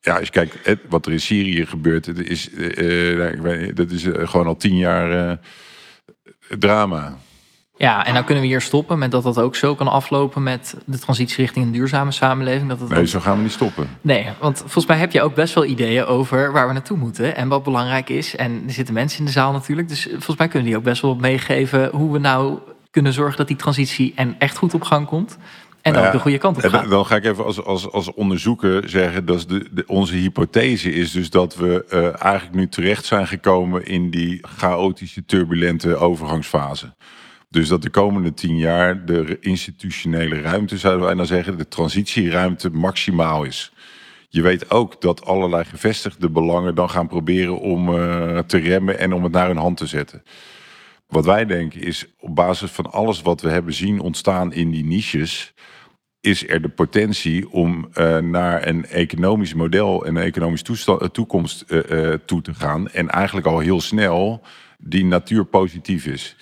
Ja, als je kijkt wat er in Syrië gebeurt, het is, dat is gewoon al tien jaar drama. Ja, en dan kunnen we hier stoppen met dat dat ook zo kan aflopen met de transitie richting een duurzame samenleving. Dat het nee, zo gaan we niet stoppen. Nee, want volgens mij heb je ook best wel ideeën over waar we naartoe moeten en wat belangrijk is. En er zitten mensen in de zaal natuurlijk, dus volgens mij kunnen die ook best wel meegeven hoe we nou kunnen zorgen dat die transitie en echt goed op gang komt. En nou ook de goede kant op gaat. Dan ga ik even als, als, als onderzoeker zeggen dat de, de, onze hypothese is dus dat we uh, eigenlijk nu terecht zijn gekomen in die chaotische, turbulente overgangsfase. Dus dat de komende tien jaar de institutionele ruimte, zouden wij dan zeggen, de transitieruimte maximaal is. Je weet ook dat allerlei gevestigde belangen dan gaan proberen om uh, te remmen en om het naar hun hand te zetten. Wat wij denken is, op basis van alles wat we hebben zien ontstaan in die niches, is er de potentie om uh, naar een economisch model en een economische toekomst uh, toe te gaan. En eigenlijk al heel snel die natuurpositief is.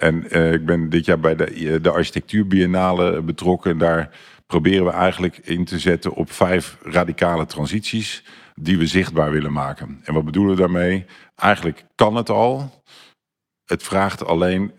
En uh, ik ben dit jaar bij de, eh, de architectuurbiennale betrokken. Daar proberen we eigenlijk in te zetten op vijf radicale transities die we zichtbaar willen maken. En wat bedoelen we daarmee? Eigenlijk kan het al. Het vraagt alleen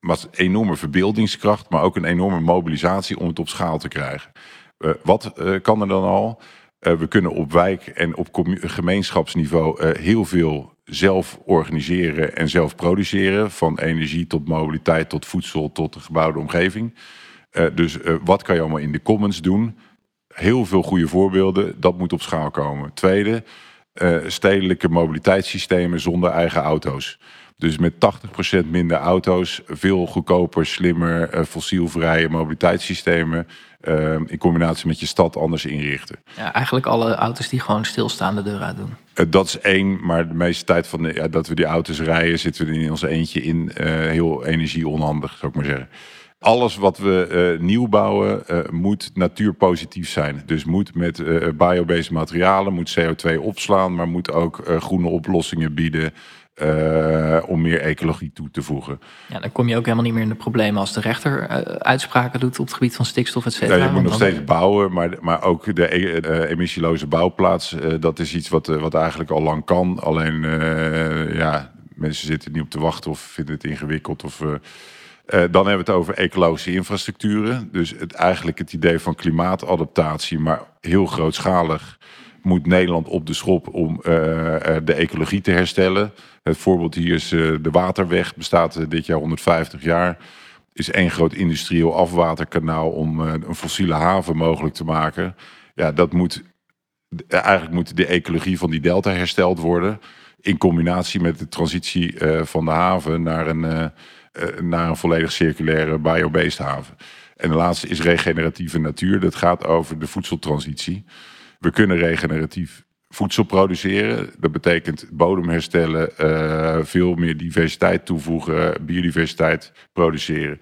wat enorme verbeeldingskracht, maar ook een enorme mobilisatie om het op schaal te krijgen. Uh, wat kan er dan al? We kunnen op wijk en op gemeenschapsniveau heel veel zelf organiseren en zelf produceren. Van energie tot mobiliteit, tot voedsel, tot de gebouwde omgeving. Uh, dus uh, wat kan je allemaal in de commons doen? Heel veel goede voorbeelden, dat moet op schaal komen. Tweede, uh, stedelijke mobiliteitssystemen zonder eigen auto's. Dus met 80% minder auto's, veel goedkoper, slimmer, fossielvrije mobiliteitssystemen. Uh, in combinatie met je stad anders inrichten. Ja, eigenlijk alle auto's die gewoon stilstaande deur uit doen. Uh, dat is één, maar de meeste tijd van de, ja, dat we die auto's rijden, zitten we in ons eentje in. Uh, heel energieonhandig, zou ik maar zeggen. Alles wat we uh, nieuw bouwen moet natuurpositief zijn. Dus moet met biobased materialen, moet CO2 opslaan, maar moet ook groene oplossingen bieden. Uh, om meer ecologie toe te voegen. Ja, dan kom je ook helemaal niet meer in de problemen als de rechter uh, uitspraken doet op het gebied van stikstof, et cetera. Ja, je moet nog steeds bouwen, maar, maar ook de uh, emissieloze bouwplaats, dat is iets wat, wat eigenlijk al lang kan. Alleen, ja, mensen zitten niet op te wachten of vinden het ingewikkeld. Of, dan hebben we het over ecologische infrastructuren. Dus eigenlijk het idee van klimaatadaptatie, maar heel grootschalig moet Nederland op de schop om de ecologie te herstellen. Het voorbeeld hier is de Waterweg, bestaat dit jaar 150 jaar. Is één groot industrieel afwaterkanaal om een fossiele haven mogelijk te maken. Ja, dat moet, eigenlijk moet de ecologie van die delta hersteld worden. In combinatie met de transitie van de haven naar een, naar een volledig circulaire biobased haven. En de laatste is regeneratieve natuur. Dat gaat over de voedseltransitie. We kunnen regeneratief voedsel produceren. Dat betekent bodem herstellen, uh, veel meer diversiteit toevoegen, biodiversiteit produceren.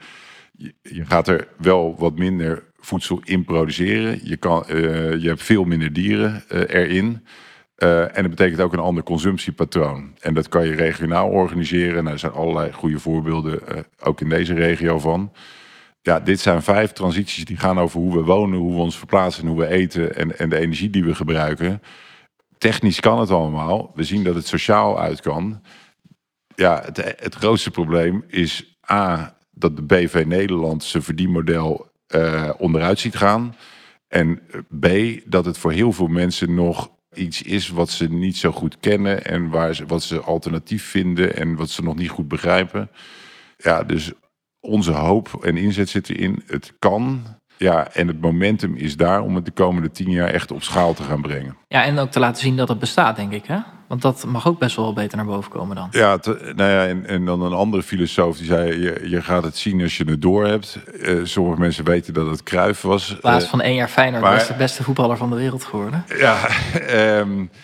Je, gaat er wel wat minder voedsel in produceren. Je, kan, uh, je hebt veel minder dieren erin. En dat betekent ook een ander consumptiepatroon. En dat kan je regionaal organiseren. Nou, er zijn allerlei goede voorbeelden, ook in deze regio van. Ja, dit zijn vijf transities die gaan over hoe we wonen, hoe we ons verplaatsen, hoe we eten en, en de energie die we gebruiken technisch kan het allemaal. We zien dat het sociaal uit kan. Ja, het, het grootste probleem is A, dat de BV Nederland zijn verdienmodel uh, onderuit ziet gaan. En B, dat het voor heel veel mensen nog iets is wat ze niet zo goed kennen en waar ze, wat ze alternatief vinden en wat ze nog niet goed begrijpen. Ja, dus onze hoop en inzet zit erin. Het kan, ja, en het momentum is daar om het de komende tien jaar echt op schaal te gaan brengen. Ja, en ook te laten zien dat het bestaat, denk ik. Hè? Want dat mag ook best wel beter naar boven komen dan. Ja, nou ja en, en, dan een andere filosoof die zei: je, je gaat het zien als je het door hebt. Uh, sommige mensen weten dat het Kruif was. In plaats van één jaar Feyenoord maar, was de beste voetballer van de wereld geworden. Ja, um, [LAUGHS]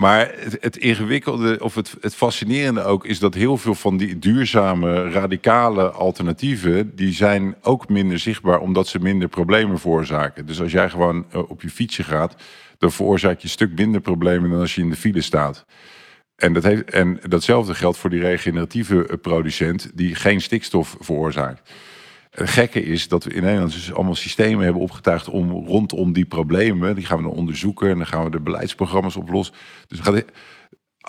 Maar het, het ingewikkelde of het, het fascinerende ook is dat heel veel van die duurzame, radicale alternatieven, die zijn ook minder zichtbaar omdat ze minder problemen veroorzaken. Dus als jij gewoon eh, op je fietsje gaat, dan veroorzaak je een stuk minder problemen dan als je in de file staat. En, dat heeft, en datzelfde geldt voor die regeneratieve eh, producent die geen stikstof veroorzaakt. Het gekke is dat we in Nederland dus allemaal systemen hebben opgetuigd om rondom die problemen, die gaan we dan onderzoeken en dan gaan we de beleidsprogramma's oplossen. Dus gaat,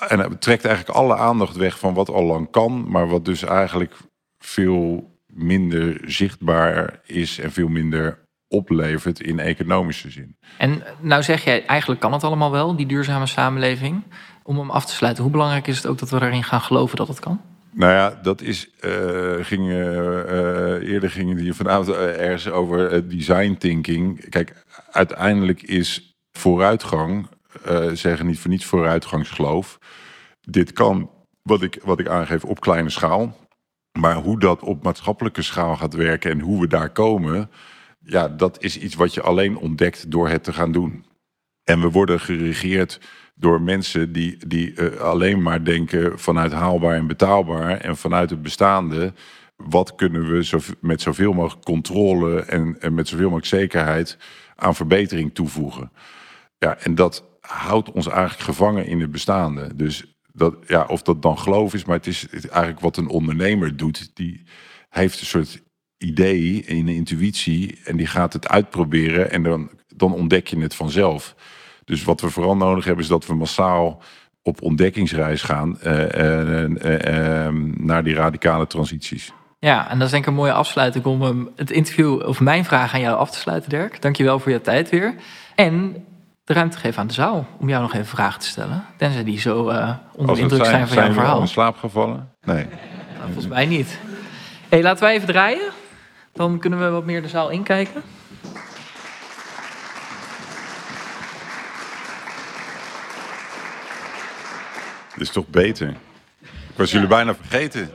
en het trekt eigenlijk alle aandacht weg van wat al lang kan, maar wat dus eigenlijk veel minder zichtbaar is en veel minder oplevert in economische zin. En nou zeg jij, eigenlijk kan het allemaal wel, die duurzame samenleving. Om hem af te sluiten, hoe belangrijk is het ook dat we erin gaan geloven dat het kan? Nou ja, dat is. Uh, ging, uh, eerder gingen die vanavond ergens over design thinking. Kijk, uiteindelijk is vooruitgang, zeggen niet voor niets vooruitgangsgeloof. Dit kan, wat ik, wat ik aangeef, op kleine schaal. Maar hoe dat op maatschappelijke schaal gaat werken en hoe we daar komen, ja, dat is iets wat je alleen ontdekt door het te gaan doen. En we worden geregeerd door mensen die, die uh, alleen maar denken vanuit haalbaar en betaalbaar en vanuit het bestaande. Wat kunnen we zo, met zoveel mogelijk controle en, en met zoveel mogelijk zekerheid aan verbetering toevoegen? Ja, en dat houdt ons eigenlijk gevangen in het bestaande. Dus dat, ja, of dat dan geloof is, maar het is eigenlijk wat een ondernemer doet. Die heeft een soort idee en een intuïtie en die gaat het uitproberen en dan, dan ontdek je het vanzelf. Dus wat we vooral nodig hebben is dat we massaal op ontdekkingsreis gaan uh, naar die radicale transities. Ja, en dat is denk ik een mooie afsluiting om het interview of mijn vraag aan jou af te sluiten, Dirk. Dankjewel voor je tijd weer. En de ruimte geven aan de zaal om jou nog even vragen te stellen. Tenzij die zo uh, onder de indruk zijn, zijn van jouw verhaal. Zijn in slaap gevallen? Nee. Nou, volgens mij niet. hey, laten wij even draaien. Dan kunnen we wat meer de zaal inkijken. Dit is toch beter? Ik was jullie bijna vergeten.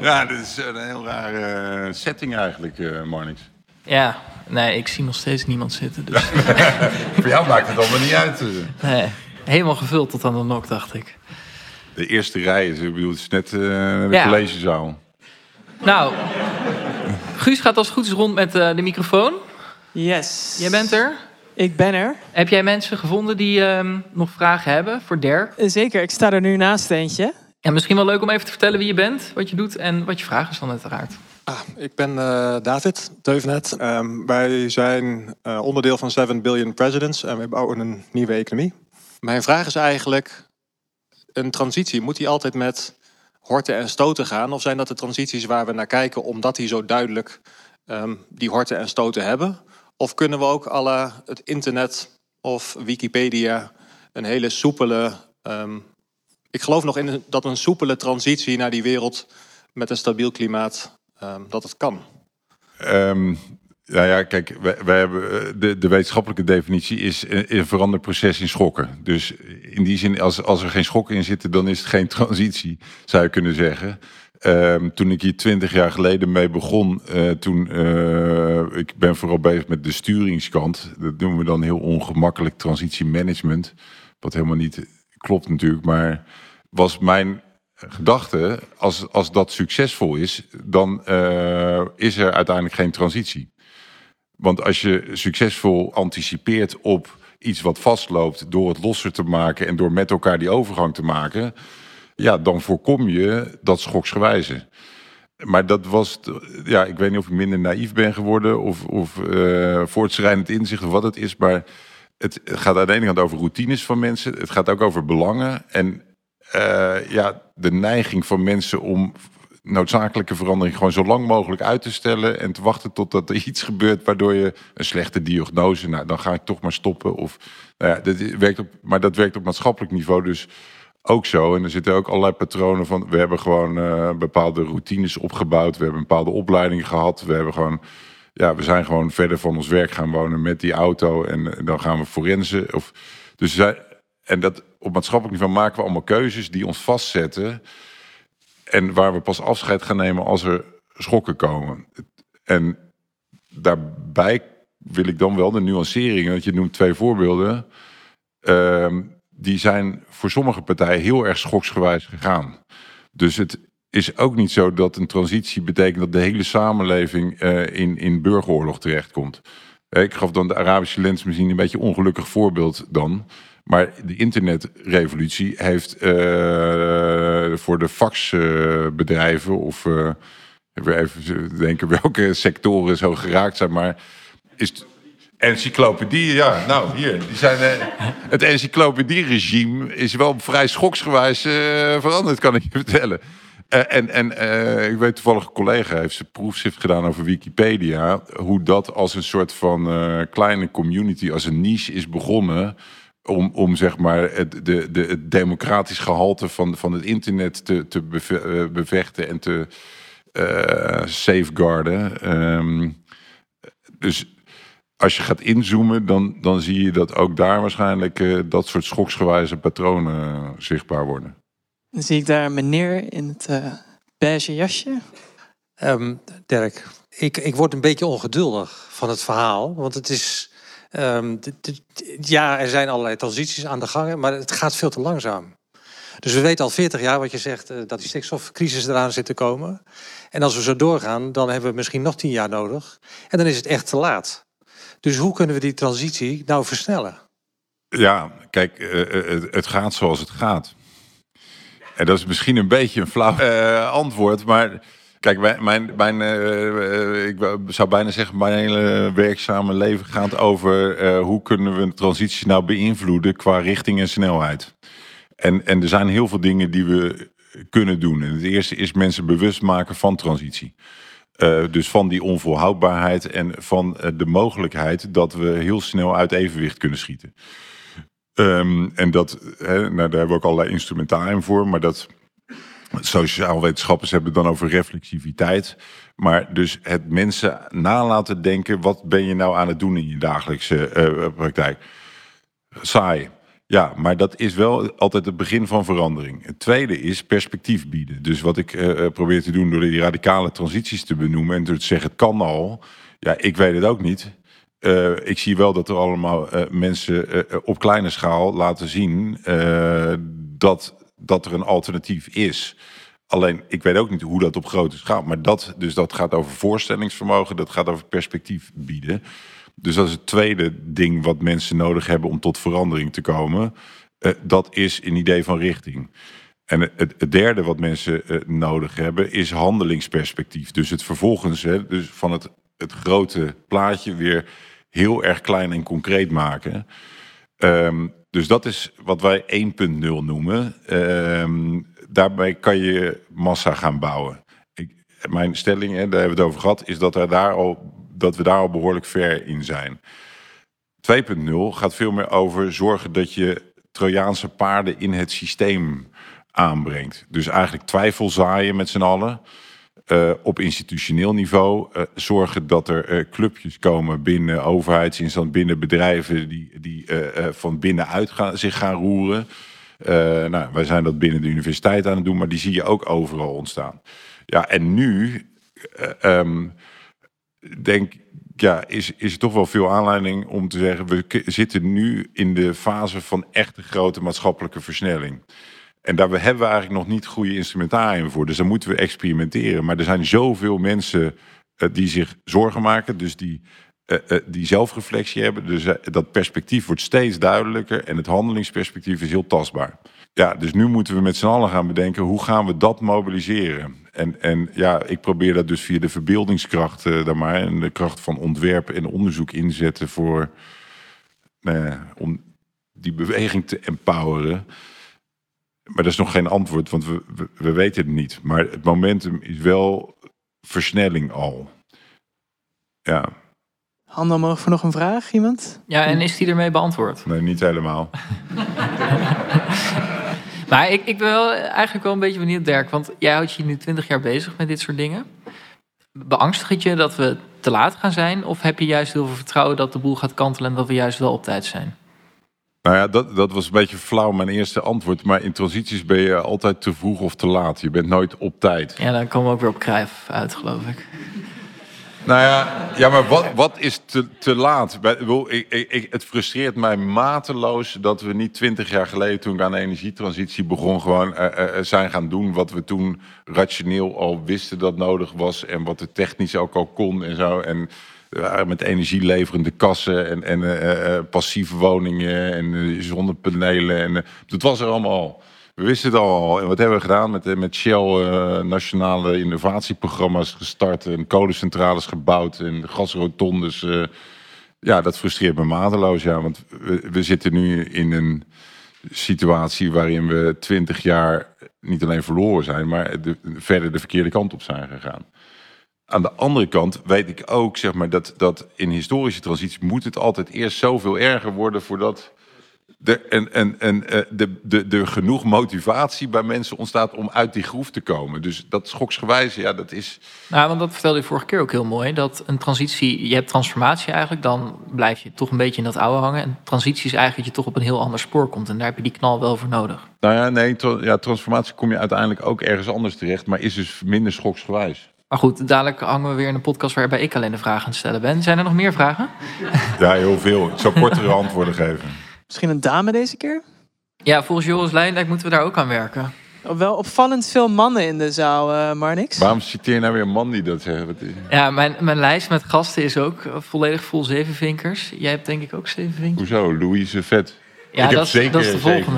Ja, dit is een heel rare eh, setting eigenlijk, uh, Marnix. Ja, nee, ik zie nog steeds niemand zitten. Dus. [LAUGHS] Voor jou maakt het allemaal niet uit. Eh. Nee, helemaal gevuld tot aan de nok, dacht ik. De eerste rij is, ik bedoel, het is net uh, de ja. collegezaal. Nou, Guus gaat als het goed is rond met de microfoon. Yes. Jij bent er? Ik ben er. Heb jij mensen gevonden die uh, nog vragen hebben voor Dirk? Zeker, ik sta er nu naast eentje. En misschien wel leuk om even te vertellen wie je bent, wat je doet en wat je vragen is dan uiteraard. Ah, ik ben uh, David Teuvenet. Um, wij zijn uh, onderdeel van 7 Billion Presidents en we bouwen een nieuwe economie. Mijn vraag is eigenlijk, een transitie, moet die altijd met horten en stoten gaan? Of zijn dat de transities waar we naar kijken omdat die zo duidelijk um, die horten en stoten hebben? Of kunnen we ook alle het internet of Wikipedia een hele soepele. Um, ik geloof nog in dat een soepele transitie naar die wereld met een stabiel klimaat um, dat het kan. Nou ja, kijk, wij, hebben eh, de, de wetenschappelijke definitie is een, een veranderproces in schokken. Dus in die zin, als, als er geen schokken in zitten, dan is het geen [LAUGHS] transitie, zou je kunnen zeggen. Um, toen ik hier twintig jaar geleden mee begon, uh, toen uh, ik ben vooral bezig met de sturingskant. Dat noemen we dan heel ongemakkelijk transitiemanagement. Wat helemaal niet klopt natuurlijk, maar was mijn gedachte, als, als dat succesvol is, dan is er uiteindelijk geen transitie. Want als je succesvol anticipeert op iets wat vastloopt door het losser te maken en door met elkaar die overgang te maken, ja, dan voorkom je dat schoksgewijze. Maar dat was, ja, ik weet niet of ik minder naïef ben geworden of, of uh, voortschrijdend inzicht of wat het is, maar het gaat aan de ene kant over routines van mensen, het gaat ook over belangen en uh, ja, de neiging van mensen om noodzakelijke verandering gewoon zo lang mogelijk uit te stellen en te wachten totdat er iets gebeurt waardoor je een slechte diagnose, nou dan ga ik toch maar stoppen. Of, nou ja, dat werkt op, maar dat werkt op maatschappelijk niveau dus ook zo. En er zitten ook allerlei patronen van. We hebben gewoon uh, bepaalde routines opgebouwd. We hebben een bepaalde opleiding gehad. We hebben gewoon. Ja, we zijn gewoon verder van ons werk gaan wonen met die auto. En, dan gaan we forensen. Of, dus en dat op maatschappelijk niveau maken we allemaal keuzes die ons vastzetten. En waar we pas afscheid gaan nemen als er schokken komen. En daarbij wil ik dan wel de nuancering. Want je noemt twee voorbeelden. Uh, die zijn voor sommige partijen heel erg schoksgewijs gegaan. Dus het is ook niet zo dat een transitie betekent dat de hele samenleving uh, in, in burgeroorlog terechtkomt. Ik gaf dan de Arabische lens misschien een beetje een ongelukkig voorbeeld dan. Maar de internetrevolutie heeft uh, voor de faxbedrijven of uh, even denken welke sectoren zo geraakt zijn, maar is encyclopedie, ja, nou hier, die zijn, uh, het encyclopedie-regime is wel vrij schoksgewijs veranderd, kan ik je vertellen. en en ik weet toevallig een collega heeft zijn proefschrift gedaan over Wikipedia. Hoe dat als een soort van kleine community, als een niche is begonnen om, om zeg maar het, de, de, het democratisch gehalte van, van het internet te, te eh, bevechten en te uh, safeguarden. Um, dus als je gaat inzoomen, dan, dan zie je dat ook daar waarschijnlijk uh, dat soort schoksgewijze patronen zichtbaar worden. Dan zie ik daar een meneer in het uh, beige jasje. Um, Dirk, ik, ik word een beetje ongeduldig van het verhaal, want het is Um, ja, er zijn allerlei transities aan de gang, maar het gaat veel te langzaam. Dus we weten al 40 jaar wat je zegt, uh, dat die stikstofcrisis eraan zit te komen. En als we zo doorgaan, dan hebben we misschien nog 10 jaar nodig. En dan is het echt te laat. Dus hoe kunnen we die transitie nou versnellen? Ja, kijk, uh, het gaat zoals het gaat. En dat is misschien een beetje een flauw antwoord, maar Kijk, mijn, mijn, uh, ik zou bijna zeggen, mijn hele werkzame leven gaat over uh, hoe kunnen we de transitie nou beïnvloeden qua richting en snelheid. En, en er zijn heel veel dingen die we kunnen doen. En het eerste is mensen bewust maken van transitie. Dus van die onvolhoudbaarheid en van de mogelijkheid dat we heel snel uit evenwicht kunnen schieten. Um, en dat, hè, nou, daar hebben we ook allerlei instrumentarium voor, maar dat Sociaal wetenschappers hebben het dan over reflexiviteit. Maar dus het mensen nalaten denken: wat ben je nou aan het doen in je dagelijkse uh, praktijk? Saai. Ja, maar dat is wel altijd het begin van verandering. Het tweede is perspectief bieden. Dus wat ik uh, probeer te doen door die radicale transities te benoemen en door te zeggen: het kan al. Ja, ik weet het ook niet. Ik zie wel dat er allemaal mensen op kleine schaal laten zien dat dat er een alternatief is. Alleen, ik weet ook niet hoe dat op grote schaal. Maar dat, dus dat gaat over voorstellingsvermogen, dat gaat over perspectief bieden. Dus dat is het tweede ding wat mensen nodig hebben om tot verandering te komen. Uh, dat is een idee van richting. En het, derde wat mensen uh, nodig hebben is handelingsperspectief. Dus het vervolgens hè, dus van het, het grote plaatje weer heel erg klein en concreet maken. Um, dus dat is wat wij 1.0 noemen. Uh, daarbij kan je massa gaan bouwen. Ik, mijn stelling, hè, daar hebben we het over gehad, is dat, er daar al, dat we daar al behoorlijk ver in zijn. 2.0 gaat veel meer over zorgen dat je Trojaanse paarden in het systeem aanbrengt. Dus eigenlijk twijfel zaaien met z'n allen. Uh, op institutioneel niveau uh, zorgen dat er uh, clubjes komen binnen overheidsinstanties, binnen bedrijven die, die van binnenuit gaan, zich gaan roeren. nou, wij zijn dat binnen de universiteit aan het doen, maar die zie je ook overal ontstaan. Ja, en nu um, denk ja, is, is er toch wel veel aanleiding om te zeggen, we zitten nu in de fase van echte grote maatschappelijke versnelling. En daar hebben we eigenlijk nog niet goede instrumentarium voor. Dus dan moeten we experimenteren. Maar er zijn zoveel mensen uh, die zich zorgen maken. Dus die, uh, uh, die zelfreflectie hebben. Dus dat perspectief wordt steeds duidelijker. En het handelingsperspectief is heel tastbaar. Ja, dus nu moeten we met z'n allen gaan bedenken. Hoe gaan we dat mobiliseren? En, en ja, ik probeer dat dus via de verbeeldingskracht daar maar. En de kracht van ontwerp en onderzoek inzetten voor... om die beweging te empoweren. Maar dat is nog geen antwoord, want we, we, we, weten het niet. Maar het momentum is wel versnelling al. Ja. Handen omhoog voor nog een vraag, iemand? Ja, en is die ermee beantwoord? Nee, niet helemaal. [LAUGHS] maar ik, ik ben wel eigenlijk wel een beetje benieuwd, Dirk. Want jij houdt je nu twintig jaar bezig met dit soort dingen. Beangstigt het je dat we te laat gaan zijn? Of heb je juist heel veel vertrouwen dat de boel gaat kantelen en dat we juist wel op tijd zijn? Nou ja, dat, dat was een beetje flauw mijn eerste antwoord. Maar in transities ben je altijd te vroeg of te laat. Je bent nooit op tijd. Ja, dan komen we ook weer op Cruijff uit, geloof ik. Nou ja, ja maar wat, wat is te, te laat? Ik Ik, het frustreert mij mateloos dat we niet twintig jaar geleden, toen ik aan de energietransitie begon, gewoon eh, eh, eh, zijn gaan doen wat we toen rationeel al wisten dat nodig was en wat het technisch ook al kon en zo. En met energieleverende kassen en, en eh, eh, passieve woningen en eh, zonnepanelen. En, eh, dat was er allemaal al. We wisten het al. En wat hebben we gedaan? Met, eh, met Shell eh, nationale innovatieprogramma's gestart. En kolencentrales gebouwd. En gasrotondes. eh. ja, dat frustreert me mateloos. Ja, want we, we zitten nu in een situatie waarin we twintig jaar niet alleen verloren zijn, maar de, verder de verkeerde kant op zijn gegaan. Aan de andere kant weet ik ook, zeg maar, dat, dat in historische transitie moet het altijd eerst zoveel erger worden voordat er en, en, en, eh, de, de, de genoeg motivatie bij mensen ontstaat om uit die groef te komen. Dus dat schoksgewijs, ja, dat is. Nou, want dat vertelde je vorige keer ook heel mooi. Dat een transitie, je hebt transformatie eigenlijk, dan blijf je toch een beetje in dat oude hangen. En transitie is eigenlijk dat je toch op een heel ander spoor komt. En daar heb je die knal wel voor nodig. Nou ja, nee, tra- ja, transformatie kom je uiteindelijk ook ergens anders terecht, maar is dus minder schoksgewijs. Maar goed, dadelijk hangen we weer in een podcast waarbij ik alleen de vragen aan het stellen ben. Zijn er nog meer vragen? Ja, heel veel. Ik zal kortere antwoorden geven. Misschien een dame deze keer? Ja, volgens Joris Leijndijk moeten we daar ook aan werken. Oh, Wel opvallend veel mannen in de zaal, eh Marnix. Waarom citeer je nou weer een man die dat zegt? Ja, mijn, mijn lijst met gasten is ook volledig vol zevenvinkers. Jij hebt denk ik ook zeven vinkers. Hoezo? Louise Vet. Ja, ik heb dat is, zeker dat is de zeven.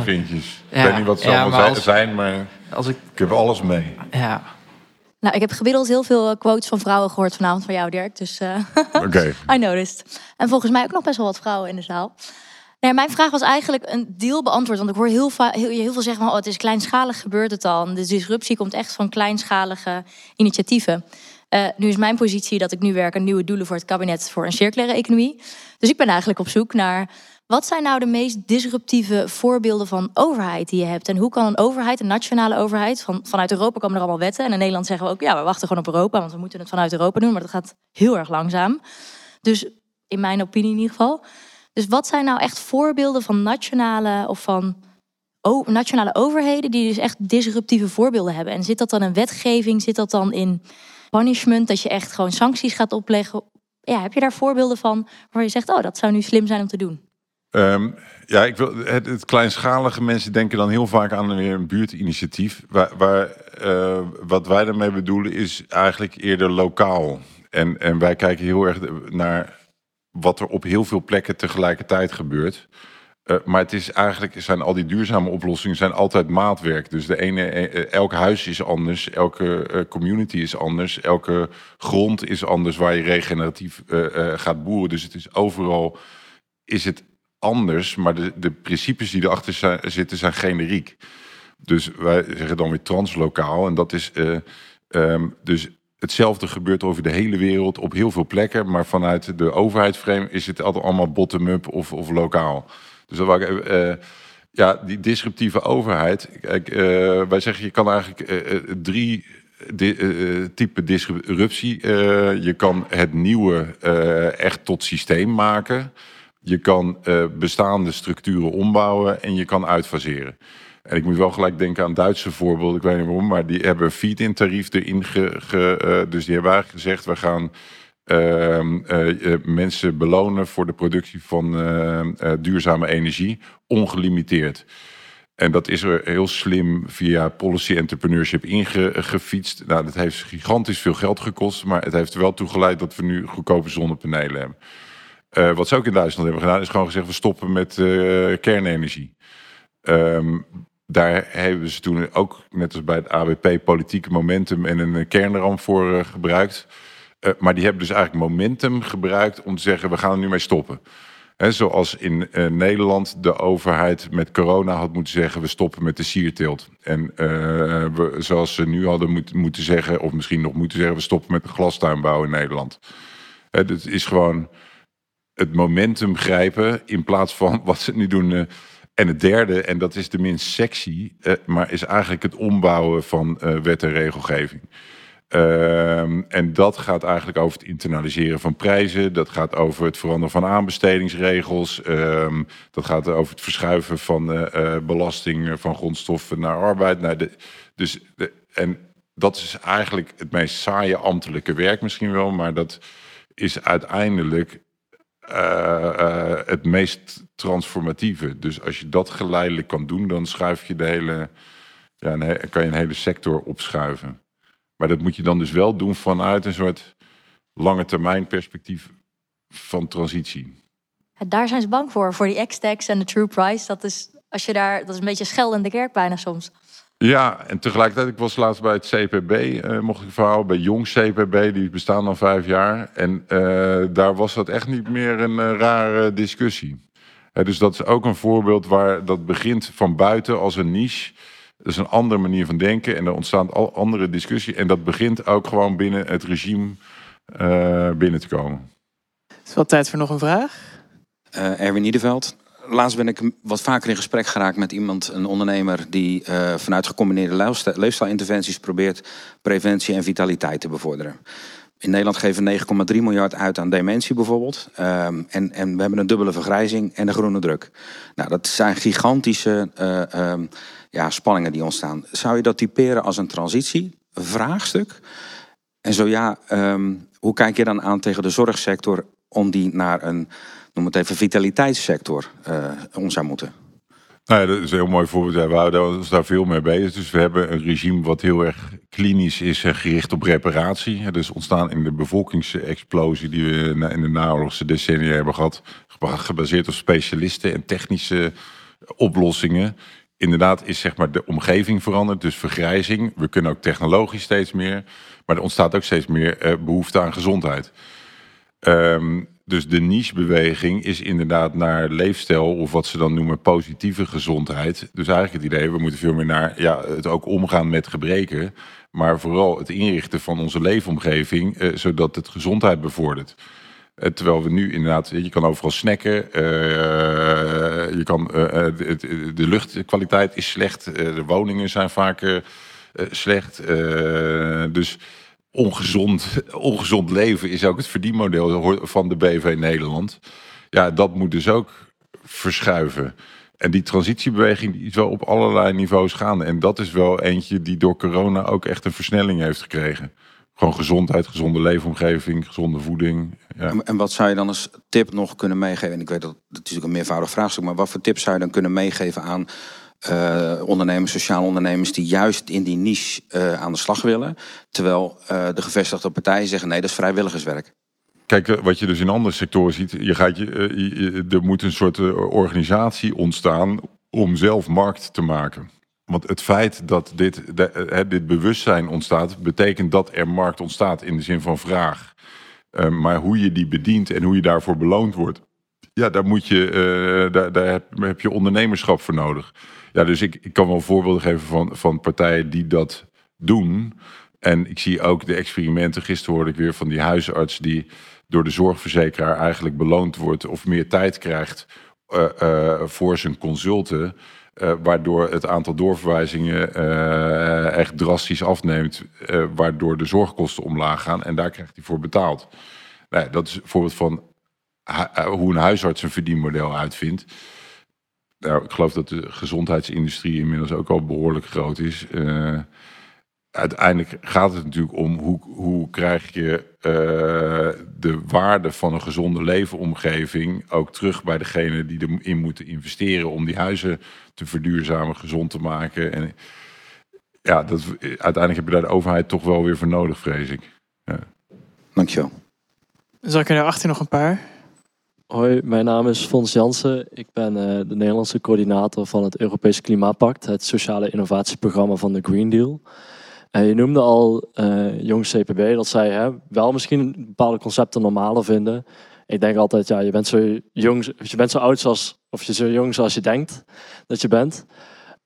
Ja, ik weet niet wat ze ja, allemaal maar als- zijn, maar Als ik, ik heb alles mee. ja. Nou, ik heb gemiddeld heel veel eh, quotes van vrouwen gehoord vanavond van jou, Dirk. Dus eh. [LAUGHS] I noticed. En volgens mij ook nog best wel wat vrouwen in de zaal. Nee, mijn vraag was eigenlijk een deel beantwoord. Want ik hoor heel, heel, heel veel zeggen van... Oh, het is kleinschalig, gebeurt het al. En de disruptie komt echt van kleinschalige initiatieven. Eh, nu is mijn positie dat ik nu werk aan nieuwe doelen voor het kabinet... voor een circulaire economie. Dus ik ben eigenlijk op zoek naar... Wat zijn nou de meest disruptieve voorbeelden van overheid die je hebt? En hoe kan een overheid, een nationale overheid... Van, vanuit Europa komen er allemaal wetten. En in Nederland zeggen we ook... ja, we wachten gewoon op Europa... want we moeten het vanuit Europa doen. Maar dat gaat heel erg langzaam. Dus in mijn opinie in ieder geval... Dus wat zijn nou echt voorbeelden van nationale of van nationale overheden die dus echt disruptieve voorbeelden hebben? En zit dat dan in wetgeving? Zit dat dan in punishment? Dat je echt gewoon sancties gaat opleggen? Ja, heb je daar voorbeelden van waar je zegt, oh, dat zou nu slim zijn om te doen? Ehm, ja, ik wil, het, kleinschalige mensen denken dan heel vaak aan weer een buurtinitiatief. Waar, waar, eh, wat wij daarmee bedoelen is eigenlijk eerder lokaal. En, en wij kijken heel erg naar wat er op heel veel plekken tegelijkertijd gebeurt. Eh, maar het is eigenlijk, zijn al die duurzame oplossingen zijn altijd maatwerk. Dus de ene, eh, elk huis is anders, elke community is anders, elke grond is anders waar je regeneratief gaat boeren. Dus het is overal is het anders, maar de, de principes die erachter zijn, zitten zijn generiek. Dus wij zeggen dan weer translokaal. En dat is eh, ehm, dus hetzelfde gebeurt over de hele wereld op heel veel plekken. Maar vanuit de overheidsframe is het altijd allemaal bottom-up of, of lokaal. Dus dat wou ik, eh, ja, die disruptieve overheid. Kijk, eh, wij zeggen je kan eigenlijk drie di- eh, type disruptie. je kan het nieuwe echt tot systeem maken. Je kan eh, bestaande structuren ombouwen en je kan uitfaseren. En ik moet wel gelijk denken aan Duitse voorbeeld. Ik weet niet waarom, maar die hebben feed-in tarief erin. Eh, dus die hebben eigenlijk gezegd: we gaan ehm, eh, mensen belonen voor de productie van duurzame energie, ongelimiteerd. En dat is er heel slim via policy entrepreneurship ingefietst. Nou, dat heeft gigantisch veel geld gekost, maar het heeft er wel toe geleid dat we nu goedkope zonnepanelen hebben. Eh, wat ze ook in Duitsland hebben gedaan, is gewoon gezegd: we stoppen met eh, kernenergie. Ehm, daar hebben ze toen ook, net als bij het AWP, politieke momentum en een eh, kernramp voor eh, gebruikt. Maar die hebben dus eigenlijk momentum gebruikt om te zeggen: we gaan er nu mee stoppen. Hè, zoals in Nederland de overheid met corona had moeten zeggen: we stoppen met de sierteelt. En we, zoals ze nu hadden moet, moeten zeggen, of misschien nog moeten zeggen: we stoppen met de glastuinbouw in Nederland. Dat is gewoon het momentum grijpen in plaats van [LAUGHS] wat ze nu doen. eh. en het derde, en dat is de minst sexy, eh, maar is eigenlijk het ombouwen van eh, wet en regelgeving. Ehm, en dat gaat eigenlijk over het internaliseren van prijzen. Dat gaat over het veranderen van aanbestedingsregels. Ehm, dat gaat over het verschuiven van belasting van grondstoffen naar arbeid. Naar de, dus de, en dat is eigenlijk het meest saaie ambtelijke werk misschien wel, maar dat is uiteindelijk eh, eh, het meest transformatieve. Dus als je dat geleidelijk kan doen, dan schuif je de hele, ja, kan je een hele sector opschuiven. Maar dat moet je dan dus wel doen vanuit een soort lange termijn perspectief van transitie. Daar zijn ze bang voor, voor die X-tax en de true price. Dat is, als je daar, dat is een beetje schel in de kerk bijna soms. Ja, en tegelijkertijd, ik was laatst bij het CPB, eh, mocht ik verhaal, bij Jong CPB, die bestaan al vijf jaar. En eh, daar was dat echt niet meer een eh, rare discussie. Hè, dus dat is ook een voorbeeld waar dat begint van buiten als een niche. Dat is een andere manier van denken en er ontstaan al andere discussie. En dat begint ook gewoon binnen het regime eh, binnen te komen. Het is wel tijd voor nog een vraag. Eh, Erwin Niederveld. Laatst ben ik wat vaker in gesprek geraakt met iemand, een ondernemer, die eh, vanuit gecombineerde leefstijl- leefstijlinterventies probeert preventie en vitaliteit te bevorderen. In Nederland geven we 9,3 miljard uit aan dementie bijvoorbeeld. Ehm, en, en we hebben een dubbele vergrijzing en een groene druk. Nou, dat zijn gigantische eh, ehm, ja, spanningen die ontstaan. Zou je dat typeren als een transitievraagstuk? En zo ja, ehm, hoe kijk je dan aan tegen de zorgsector om die naar een, noem het even, vitaliteitssector eh om zou moeten? Nou dat is een heel mooi voorbeeld. We houden ons daar veel mee bezig. Dus we hebben een regime wat heel erg klinisch is en gericht op reparatie. Is ontstaan in de bevolkingsexplosie die we in de naoorlogse decennia hebben gehad. geba- Gebaseerd op specialisten en technische oplossingen. Inderdaad is zeg maar de omgeving veranderd, dus vergrijzing. We kunnen ook technologisch steeds meer. Maar er ontstaat ook steeds meer eh, behoefte aan gezondheid. Ehm, dus de nichebeweging is inderdaad naar leefstijl, of wat ze dan noemen positieve gezondheid. Dus eigenlijk het idee, we moeten veel meer naar ja, het ook omgaan met gebreken. Maar vooral het inrichten van onze leefomgeving, eh, zodat het gezondheid bevordert. Eh, terwijl we nu inderdaad, je kan overal snacken. eh, je kan, eh, de, luchtkwaliteit is slecht. de woningen zijn vaak slecht. dus ongezond, ongezond leven is ook het verdienmodel van de BV Nederland. Ja, dat moet dus ook verschuiven. En die transitiebeweging is wel op allerlei niveaus gaande. En dat is wel eentje die door corona ook echt een versnelling heeft gekregen. Gewoon gezondheid, gezonde leefomgeving, gezonde voeding. Ja. En, wat zou je dan als tip nog kunnen meegeven? En ik weet dat het natuurlijk een meervoudig vraagstuk, maar wat voor tips zou je dan kunnen meegeven aan eh, ondernemers, sociale ondernemers die juist in die niche eh, aan de slag willen, terwijl eh, de gevestigde partijen zeggen nee, dat is vrijwilligerswerk. Kijk, wat je dus in andere sectoren ziet, je gaat je, er moet een soort organisatie ontstaan om zelf markt te maken. Want het feit dat dit, dit bewustzijn ontstaat, betekent dat er markt ontstaat in de zin van vraag. Maar hoe je die bedient en hoe je daarvoor beloond wordt, ja, daar, moet je, daar, daar heb je ondernemerschap voor nodig. Ja, dus ik, ik kan wel voorbeelden geven van, van partijen die dat doen. En ik zie ook de experimenten. Gisteren hoorde ik weer van die huisarts die door de zorgverzekeraar eigenlijk beloond wordt of meer tijd krijgt eh, eh, voor zijn consulten. eh, waardoor het aantal doorverwijzingen echt drastisch afneemt. waardoor de zorgkosten omlaag gaan. En daar krijgt hij voor betaald. Nou dat is een voorbeeld van hoe een huisarts een verdienmodel uitvindt. Nou, ik geloof dat de gezondheidsindustrie inmiddels ook al behoorlijk groot is. Eh, uiteindelijk gaat het natuurlijk om hoe, hoe krijg je eh, de waarde van een gezonde leefomgeving ook terug bij degene die erin moeten investeren om die huizen te verduurzamen, gezond te maken. En ja, dat, uiteindelijk heb je daar de overheid toch wel weer voor nodig, vrees ik. Dankjewel. Zal ik er daarachter nog een paar? Hoi, mijn naam is Fons Jansen. Ik ben eh, de Nederlandse coördinator van het Europese Klimaatpact, het sociale innovatieprogramma van de Green Deal. En je noemde al eh Jong CPB dat zij hè, wel misschien bepaalde concepten normaler vinden. Ik denk altijd, ja, je bent zo jong, je bent zo oud zoals, of je zo jong zoals je denkt dat je bent.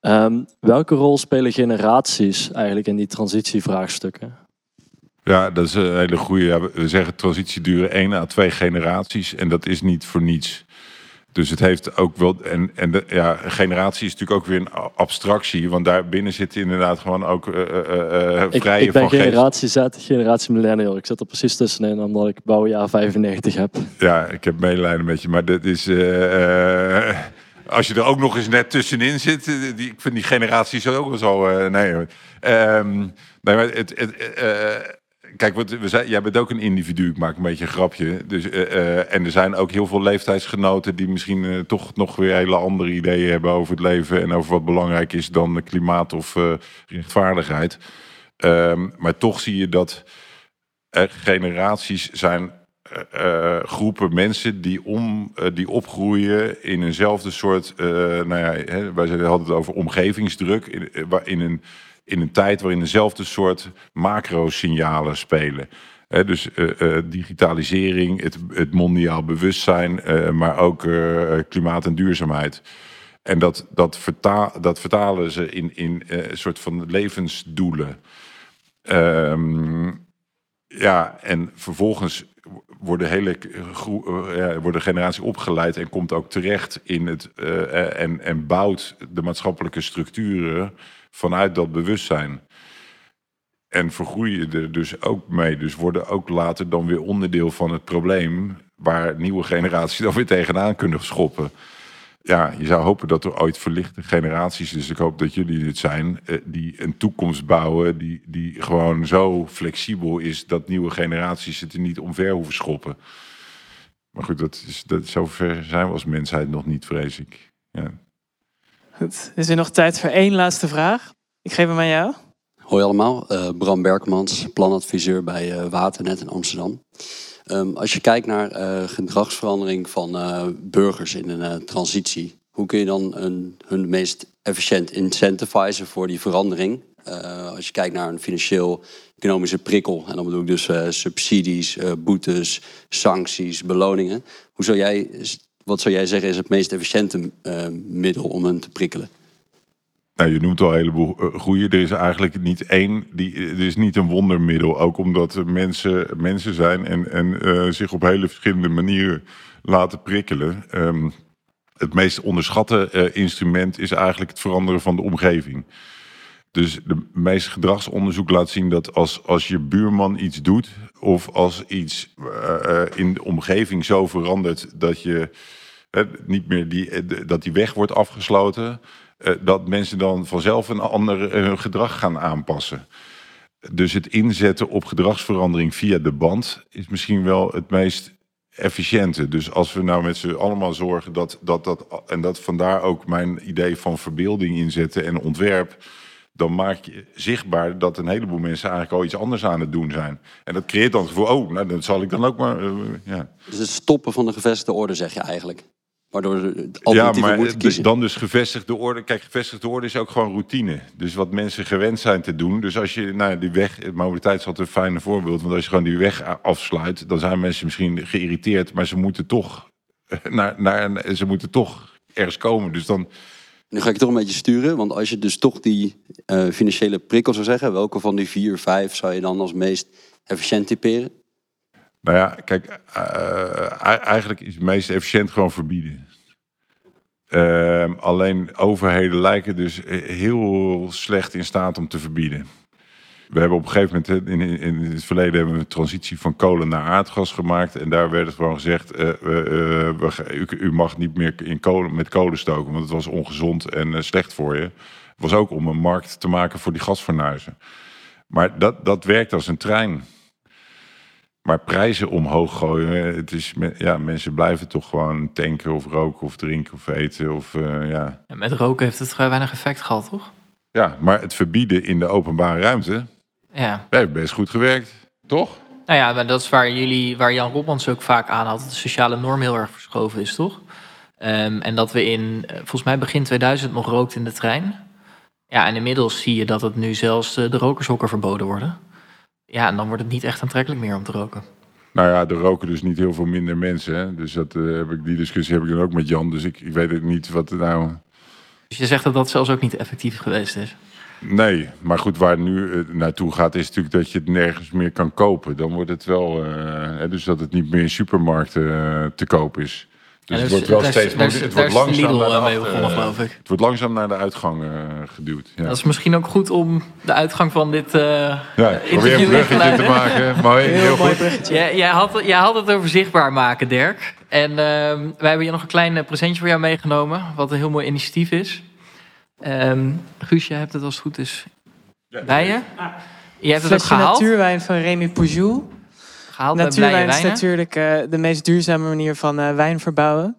Ehm, welke rol spelen generaties eigenlijk in die transitievraagstukken? Ja, dat is een hele goede. Ja, we zeggen transitie duren één à twee generaties en dat is niet voor niets. Dus het heeft ook wel. En, en de, ja, generatie is natuurlijk ook weer een abstractie, want daar binnen zit inderdaad gewoon ook eh eh, eh, Ik, vrije ik ben van geest. generatie Z, generatie millennial. Ik zit er precies tussenin omdat ik bouwjaar 95 heb. Ja, ik heb medelijden met je, maar dat is. eh, eh, als je er ook nog eens net tussenin zit, eh, die, ik vind die generatie zo ook wel zo. eh, nee. Ehm, nee, maar het, het, eh, kijk, we zijn, jij bent ook een individu. Ik maak een beetje een grapje. Dus, eh, eh, en er zijn ook heel veel leeftijdsgenoten die misschien eh, toch nog weer hele andere ideeën hebben over het leven en over wat belangrijk is dan klimaat of rechtvaardigheid. Ehm, maar toch zie je dat er generaties zijn eh, groepen mensen die, om, die opgroeien in eenzelfde soort. nou ja, hè, wij hadden het over omgevingsdruk. In, in, een, in een tijd waarin dezelfde soort macro-signalen spelen. Dus eh, eh, digitalisering, het, het mondiaal bewustzijn, eh, maar ook klimaat en duurzaamheid. En dat, dat, dat vertalen ze in, in een soort van levensdoelen. Ehm, ja, en vervolgens worden hele ja, wordt de generatie opgeleid en komt ook terecht in het en, en bouwt de maatschappelijke structuren vanuit dat bewustzijn. En vergroeien er dus ook mee. Dus worden ook later dan weer onderdeel van het probleem waar nieuwe generaties dan weer tegenaan kunnen schoppen. Ja, je zou hopen dat er ooit verlichte generaties, dus ik hoop dat jullie dit zijn, eh, die een toekomst bouwen die, die gewoon zo flexibel is dat nieuwe generaties het er niet omver hoeven schoppen. Maar goed, dat is, dat, zover zijn we als mensheid nog niet, vrees ik. Ja. Goed. Is er nog tijd voor één laatste vraag? Ik geef hem aan jou. Hoi allemaal, eh, Bram Berkmans, planadviseur bij eh, Waternet in Amsterdam. Ehm, als je kijkt naar eh, gedragsverandering van burgers in een transitie, hoe kun je dan een, hun meest efficiënt incentivizen voor die verandering? Als je kijkt naar een financieel-economische prikkel, en dan bedoel ik dus subsidies, boetes, sancties, beloningen. Hoe zou jij, wat zou jij zeggen is het meest efficiënte eh, middel om hen te prikkelen? Nou, je noemt al een heleboel eh, goede. Er is eigenlijk niet één, die, er is niet een wondermiddel. Ook omdat mensen mensen zijn en, en eh, zich op hele verschillende manieren laten prikkelen. Ehm, het meest onderschatte eh, instrument is eigenlijk het veranderen van de omgeving. Dus de meeste gedragsonderzoek laat zien dat als, als je buurman iets doet, of als iets eh, eh, in de omgeving zo verandert dat je niet meer die, eh, dat die weg wordt afgesloten, dat mensen dan vanzelf een ander hun gedrag gaan aanpassen. Dus het inzetten op gedragsverandering via de band is misschien wel het meest efficiënte. Dus als we nou met z'n allemaal zorgen dat dat, dat en dat vandaar ook mijn idee van verbeelding inzetten en ontwerp, dan maak je zichtbaar dat een heleboel mensen eigenlijk al iets anders aan het doen zijn. En dat creëert dan het gevoel, oh, nou, dat zal ik dan ook maar, eh, ja. Dus het stoppen van de gevestigde orde, zeg je eigenlijk. Waardoor Ja, maar dan dus gevestigde orde. Kijk, gevestigde orde is ook gewoon routine. Dus wat mensen gewend zijn te doen. Dus als je nou, die weg, mobiliteit is altijd een fijne voorbeeld. Want als je gewoon die weg afsluit, dan zijn mensen misschien geïrriteerd, maar ze moeten toch, naar, naar, een- ze moeten toch ergens komen. Dus dan, Nu ga ik toch een beetje sturen, want als je dus toch die eh, financiële prikkel zou zeggen, welke van die vier, vijf zou je dan als meest efficiënt typeren? nou ja, kijk, eh, e- eigenlijk is het meest efficiënt gewoon verbieden. Ehm, alleen overheden lijken dus heel slecht in staat om te verbieden. We hebben op een gegeven moment in, in, in het verleden hebben we een transitie van kolen naar aardgas gemaakt. En daar werd het gewoon gezegd: eh, eh, eh, we ga- u, u mag niet meer in kolen, met kolen stoken, want het was ongezond en eh, slecht voor je. Het was ook om een markt te maken voor die gasfornuizen. Maar dat, dat werkt als een trein. Maar prijzen omhoog gooien, het is, ja, mensen blijven toch gewoon tanken of roken of drinken of eten. Of, eh, ja. En met roken heeft het vrij weinig effect gehad, toch? ja, maar het verbieden in de openbare ruimte Ja. heeft best goed gewerkt, toch? Nou ja, maar dat is waar jullie, waar Jan Robmans ook vaak aanhaalt, dat de sociale norm heel erg verschoven is, toch? Ehm, en dat we in, eh, volgens mij begin 2000 nog rookt in de trein. Ja, en inmiddels zie je dat het nu zelfs de rokershokken verboden worden. Ja, en dan wordt het niet echt aantrekkelijk meer om te roken. Nou ja, er roken dus niet heel veel minder mensen. Hè? Dus dat, eh, heb ik, die discussie heb ik dan ook met Jan. Dus ik, ik weet het niet wat er nou... Dus je zegt dat dat zelfs ook niet effectief geweest is. Nee, maar goed, waar het nu eh, naartoe gaat is natuurlijk dat je het nergens meer kan kopen. Dan wordt het wel, eh, hè, dus dat het niet meer in supermarkten eh, te koop is. Dus Ja, het dus wordt wel steeds daar. Het wordt langzaam naar de mee geloof ik. Het wordt langzaam naar de uitgang geduwd. Ja. Dat is misschien ook goed om de uitgang van dit eh Ja, probeer een interview in te bruggetje te maken. Mooi, heel, goed. Jij, jij, had, jij had het over zichtbaar maken, Dirk. En ehm, wij hebben hier nog een klein presentje voor jou meegenomen. Wat een heel mooi initiatief is. Ehm Guus, jij hebt het als het goed is bij je. Je hebt het ook gehaald. natuurwijn van Remy Poujou. Gehaald bij Blije Natuurwijn is natuurlijk eh, de meest duurzame manier van eh, wijn verbouwen.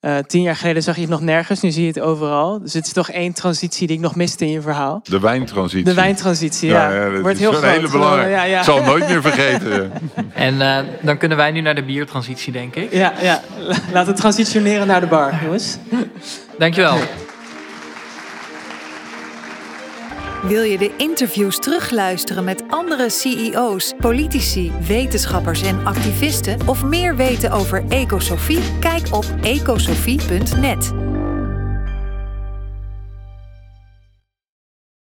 Eh, tien jaar geleden zag je het nog nergens, nu zie je het overal. Dus het is toch één transitie die ik nog miste in je verhaal. De wijntransitie. De wijntransitie, ja. dat Wordt is heel groot. hele belangrijke. Ja, ja. Ik zal het nooit meer vergeten. [LAUGHS] En eh, dan kunnen wij nu naar de biertransitie, denk ik. Ja, ja. Laten we transitioneren naar de bar, jongens. Dankjewel. [LAUGHS] Wil je de interviews terugluisteren met andere CEO's, politici, wetenschappers en activisten? Of meer weten over Ecosofie? Kijk op ecosofie.net.